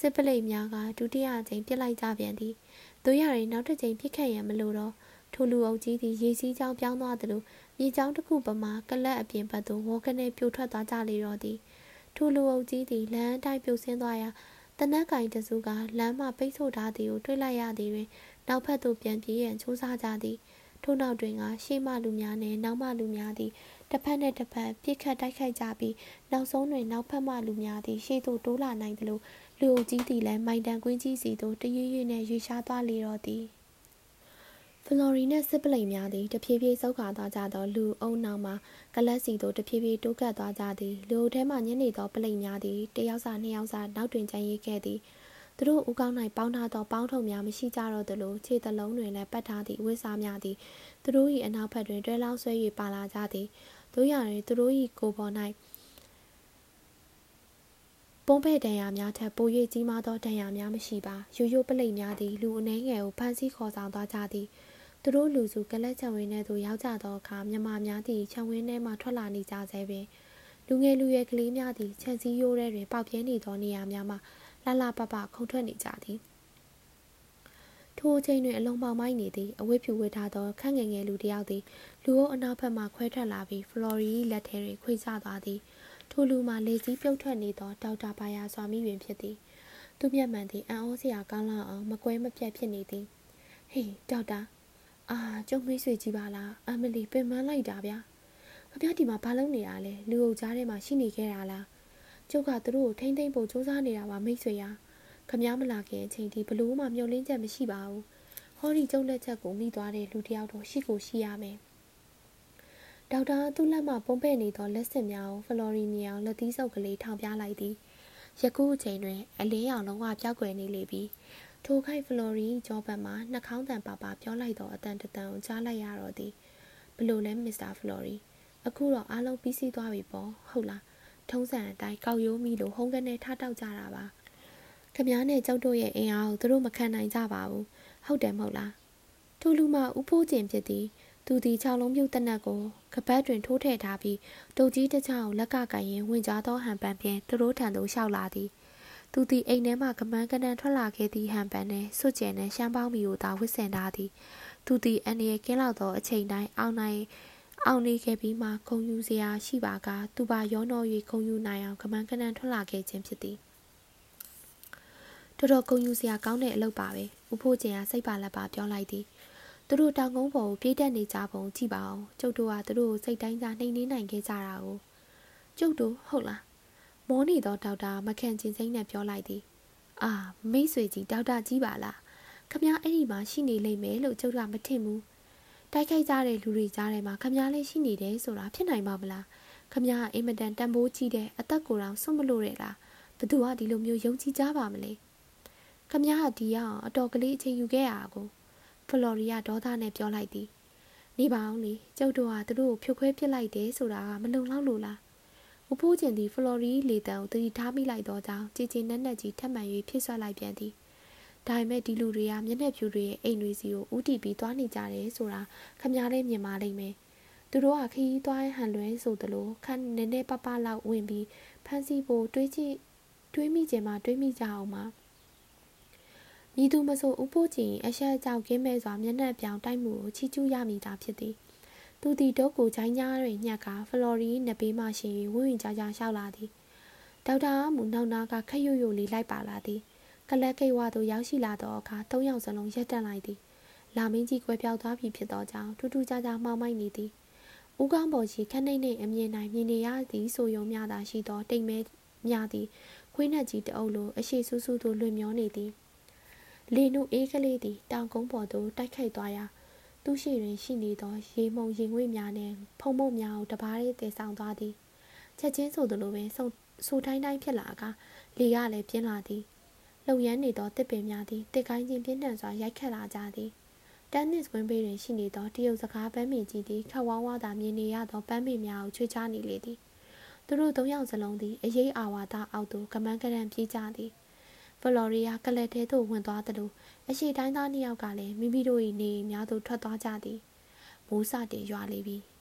စစ်ပလိတ်များကဒုတိယအကြိမ်ပြစ်လိုက်ကြပြန်သည်တို့ရရင်နောက်တစ်ကြိမ်ပြစ်ခတ်ရန်မလိုတော့ထိုလူအုပ်ကြီးသည်ရေစီးကြောင်းပြောင်းသွားသလိုမြေကြောင်းတစ်ခုပမာကလတ်အပြင်ဘက်သို့ဝေါကနေပြိုထွက်သွားကြလေတော့သည်ထိုလူအုပ်ကြီးသည်လမ်းအတိုင်းပြိုဆင်းသွားရာတနက်ကင်တစုကလမ်းမှပိတ်ဆို့ထားသည်ကိုတွေ့လိုက်ရသည်တွင်နောက်ဖက်သို့ပြန်ပြေးရန်ကြိုးစားကြသည် ထို့နောက်တွင်ကရှေ့မှလူများနှင့်နောက်မှလူများသည်တစ်ဖက်နှင့်တစ်ဖက်ပြစ်ခတ်တိုက်ခိုက်ကြပြီးနောက်ဆုံးတွင်နောက်ဖက်မှလူများသည်ရှေ့သို့တိုးလာနိုင်သလိုလူအုပ်ကြီးသည်လည်းမိုင်တန်ကွင်းကြီးစီသို့တရွေ့ရွေ့နှင့်ရွေရှားသွားလေတော့သည်ဖလော်ရီနှင့်စစ်ပလိတ်များသည်တဖြည်းဖြည်းဆုတ်ခါသွားကြသောလူအုံနောက်မှကလတ်စီသို့တဖြည်းဖြည်းတိုးကပ်သွားကြသည်လူထဲမှညနေသောပလိတ်များသည်တယောက်စာနှစ်ယောက်စာနောက်တွင်ကျန်ရစ်ခဲ့သည် သူတို့ဦးကောင်း၌ပေါင်းထားသောပေါင်းထုံများမရှိကြတော့သလိုခြေသလုံးတွင်လည်းပတ်ထားသည့်ဝိစားများသည်သူတို့၏အနောက်ဘက်တွင်တွဲလောင်းဆွဲ၍ပါလာကြသည်တို့ရတွင်သူတို့၏ကိုယ်ပေါ်၌ပုံးဖဲ့တန်ရာများထက်ပို၍ကြီးမားသောတန်ရာများမရှိပါရိုးရိုးပလိတ်များသည်လူအနှဲငယ်ကိုဖမ်းဆီးခေါ်ဆောင်သွားကြသည်သူတို့လူစုကလက်ချံဝင်းထဲသို့ရောက်ကြသောအခါမြမများသည်ခြံဝင်းထဲမှထွက်လာနေကြဆဲပင်လူငယ်လူရွယ်ကလေးများသည်ခြံစည်းရိုးထဲတွင်ပေါက်ပြင်းနေသောနေရာများမှ လှလှပပခုန်ထွက်နေကြသည်ထိုအချိန်တွင်အလုံးပေါင်းမိုက်နေသည်အဝတ်ဖြူဝတ်ထားသောခန့်ငယ်ငယ်လူတစ်ယောက်သည်လူအုပ်အနောက်ဘက်မှခွဲထွက်လာပြီးဖလော်ရီလက်ထဲတွင်ခွေချသွားသည်ထိုလူမှာလေစည်းပြုတ်ထွက်နေသောဒေါက်တာဘာယာစွာမိတွင်ဖြစ်သည်သူမျက်မှန်သည်အံ့ဩစရာကောင်းလောက်အောင်မကွဲမပြတ်ဖြစ်နေသည်ဟေးဒေါက်တာအာကျုံမေးဆွေကြီးပါလားအမလီပင်မလိုက်တာဗျာခမဒီမှာဘာလုပ်နေရလဲလူအုပ်ကြားထဲမှာရှိနေခဲ့တာလား ကျုပ်ကသူတို့ကိုထိမ့်သိမ့်ဖို့စူးစမ်းနေတာပါမိတ်ဆွေရာခမမလာခင်အချိန်ဒီဘလို့မှမျောလင်းချက်မရှိပါဘူးဟောဒီကျုပ်လက်ချက်ကိုမိသွားတဲ့လူတယောက်တော့ရှိကိုရှိရမယ်ဒေါက်တာသူ့လက်မှပုံပဲ့နေသောလက်စစ်များကိုဖလော်ရီနီအောင်လက်သီးဆုပ်ကလေးထောင်ပြလိုက်သည်ယခုအချိန်တွင် အလင်းရောင်လုံးဝပြောက်ွယ်နေလေပြီထိုခိုက်ဖလော်ရီဂျောဘတ်မှာနှာခေါင်းတန်ပါပါပြောလိုက်သောအတန်တတန်ကိုကြားလိုက်ရတော့သည်ဘလို့လဲမစ္စတာဖလော်ရီအခုတော့အားလုံးပြီးစီးသွားပြီပေါ့ဟုတ်လား ထုံးစံအတိုင်းကောက်ရိုးမိလို့ဟုံးကနေထားတောက်ကြတာပါခမားနဲ့ကျောက်တို့ရဲ့အင်အားကိုသူတို့မခံနိုင်ကြပါဘူးဟုတ်တယ်မဟုတ်လားထိုလူမဥဖိုးကျင်ဖြစ်သည်သူသည်ခြောက်လုံးမြုပ်တနက်ကိုကပတ်တွင်ထိုးထည့်ထားပြီးတုတ်ကြီးတစ်ချောင်းလက်ကကင်ရင်ဝင်ကြားသောဟန်ပန်ဖြင့်သူတို့ထံသို့လျှောက်လာသည်သူသည်အိမ်ထဲမှကမန်းကနန်ထွက်လာခဲ့သည့်ဟန်ပန်နှင့်စွတ်ကျဲနှင့်ရှမ်းပေါင်းမီကိုသာဝစ်ဆင်ထားသည်သူသည်အန်ရီကင်းလောက်သောအချိန်တိုင်းအောင်နိုင် အောင်နေခဲ့ပြီးမှခုံယူစရာရှိပါကသူပါရောနှော၍ခုံယူနိုင်အောင်ကမန်းကနန်ထွက်လာခဲ့ခြင်းဖြစ်သည်တော်တော်ခုံယူစရာကောင်းတဲ့အလုပ်ပါပဲဥဖို့ကျင်ကစိတ်ပါလက်ပါပြောလိုက်သည်သူတို့တောင်ကုန်းပေါ်ကိုပြေးတက်နေကြပုံကြည့်ပါအောင်ကျုပ်တို့ကသူတို့ကိုစိတ်တိုင်းစားနှိမ်နှင်းနိုင်ခဲ့ကြတာကိုကျုပ်တို့ဟုတ်လားမောနေသောဒေါက်တာမခန့်ချင်းစိမ့်နဲ့ပြောလိုက်သည်အာမိတ်ဆွေကြီးဒေါက်တာကြီးပါလားခမအဲ့ဒီမှာရှိနေလိမ့်မယ်လို့ကျုပ်ကမထင်ဘူး တိုက်ခိုက်ကြတဲ့လူတွေကြားထဲမှာခမလေးရှိနေတယ်ဆိုတာဖြစ်နိုင်ပါမလားခမကအင်မတန်တန်ဖိုးကြီးတဲ့အသက်ကိုယ်တော်စွန့်မလို့ရလားဘသူကဒီလိုမျိုးယုံကြည်ကြပါမလဲခမကဒီရအောင်အတော်ကလေးအချိန်ယူခဲ့ရကိုဖလော်ရီယာဒေါသနဲ့ပြောလိုက်သည်နေပါအောင်လေကျုပ်တို့ကသူတို့ကိုဖြုတ်ခွဲပစ်လိုက်တယ်ဆိုတာကမလုံလောက်လို့လားဥဖိုးကျင်သည်ဖလော်ရီလေတံကိုတတိထားမိလိုက်သောကြောင့်ကြည်ကျင်နက်နက်ကြီးထပ်မံ၍ဖြစ်ဆွလိုက်ပြန်သည် ဒါပေမဲ့ဒီလူတွေကမျက်နှာဖြူတွေရဲ့အိမ်တွေစီကိုဥတီပြီးသွားနေကြတယ်ဆိုတာခမများလေးမြင်ပါလိမ့်မယ်သူတို့ကခရီးသွားဟန်လွဲဆိုသလိုခန်းနည်းနည်းပပလောက်ဝင်ပြီးဖမ်းဆီးဖို့တွေးကြည့်တွေးမိကြမှာတွေးမိကြအောင်ပါမြည်သူမဆိုဥဖို့ကြည်အရှက်ကြောက်ကင်းမဲ့စွာမျက်နှာပြောင်တိုက်မှုကိုချီကျူးရမိတာဖြစ်သည်သူသည်ဒုတ်ကိုဂျိုင်းကြားတွင်ညှက်ကဖလော်ရီနဘေးမှရှင်၍ဝင်းဝင်ကြကြလျှောက်လာသည်ဒေါက်တာမူနောက်နာကခက်ရွရွလေးလိုက်ပါလာသည် ကလက်ကိတ်ဝါသို့ရောက်ရှိလာသောအခါသုံးယောက်စလုံးရက်တက်လိုက်သည်လာမင်းကြီးကွယ်ပြောက်သွားပြီဖြစ်သောကြောင့်ထူးထူးခြားခြားမှောက်မိုက်နေသည်ဦးကောင်းပေါ်ရှိခက်နှိမ့်နှိမ့်အမြင်၌မြင်နေရသည်ဆိုယုံများသာရှိသောတိမ်မဲများသည်ခွေးနှက်ကြီးတအုပ်လိုအရှိဆူးဆူးသို့လွင်မျောနေသည်လေနုအေးကလေးသည်တောင်ကုန်းပေါ်သို့တိုက်ခိုက်သွားရာသူရှိတွင်ရှိနေသောရေမုံရင်ငွေ့များနှင့်ဖုံမုံများကိုတပါးလေးတည်ဆောင်သွားသည်ချက်ချင်းဆိုသလိုပင်ဆုံဆိုတိုင်းတိုင်းဖြစ်လာကလေကလည်းပြင်းလာသည် လှုပ်ရမ်းနေသောတစ်ပင်များသည်တစ်ကိုင်းချင်းပြင်းထန်စွာရိုက်ခတ်လာကြသည်တန်နစ်ဝင်းဘေးတွင်ရှိနေသောတရုတ်စကားပန်းမင်ကြီးသည်ခက်ဝါးဝါးသာမြင်နေရသောပန်းမင်များကိုချွေချနေလေသည်သူတို့သုံးယောက်စလုံးသည်အရေးအာဝါဒအောက်သို့ကမန်းကရန်ပြေးကြသည်ဖလော်ရီယာကလပ်ထဲသို့ဝင်သွားသလိုအရှိတိုင်းသားနှစ်ယောက်ကလည်းမိမိတို့၏နေများသို့ထွက်သွားကြသည်မိုးစတင်ရွာလေပြီ။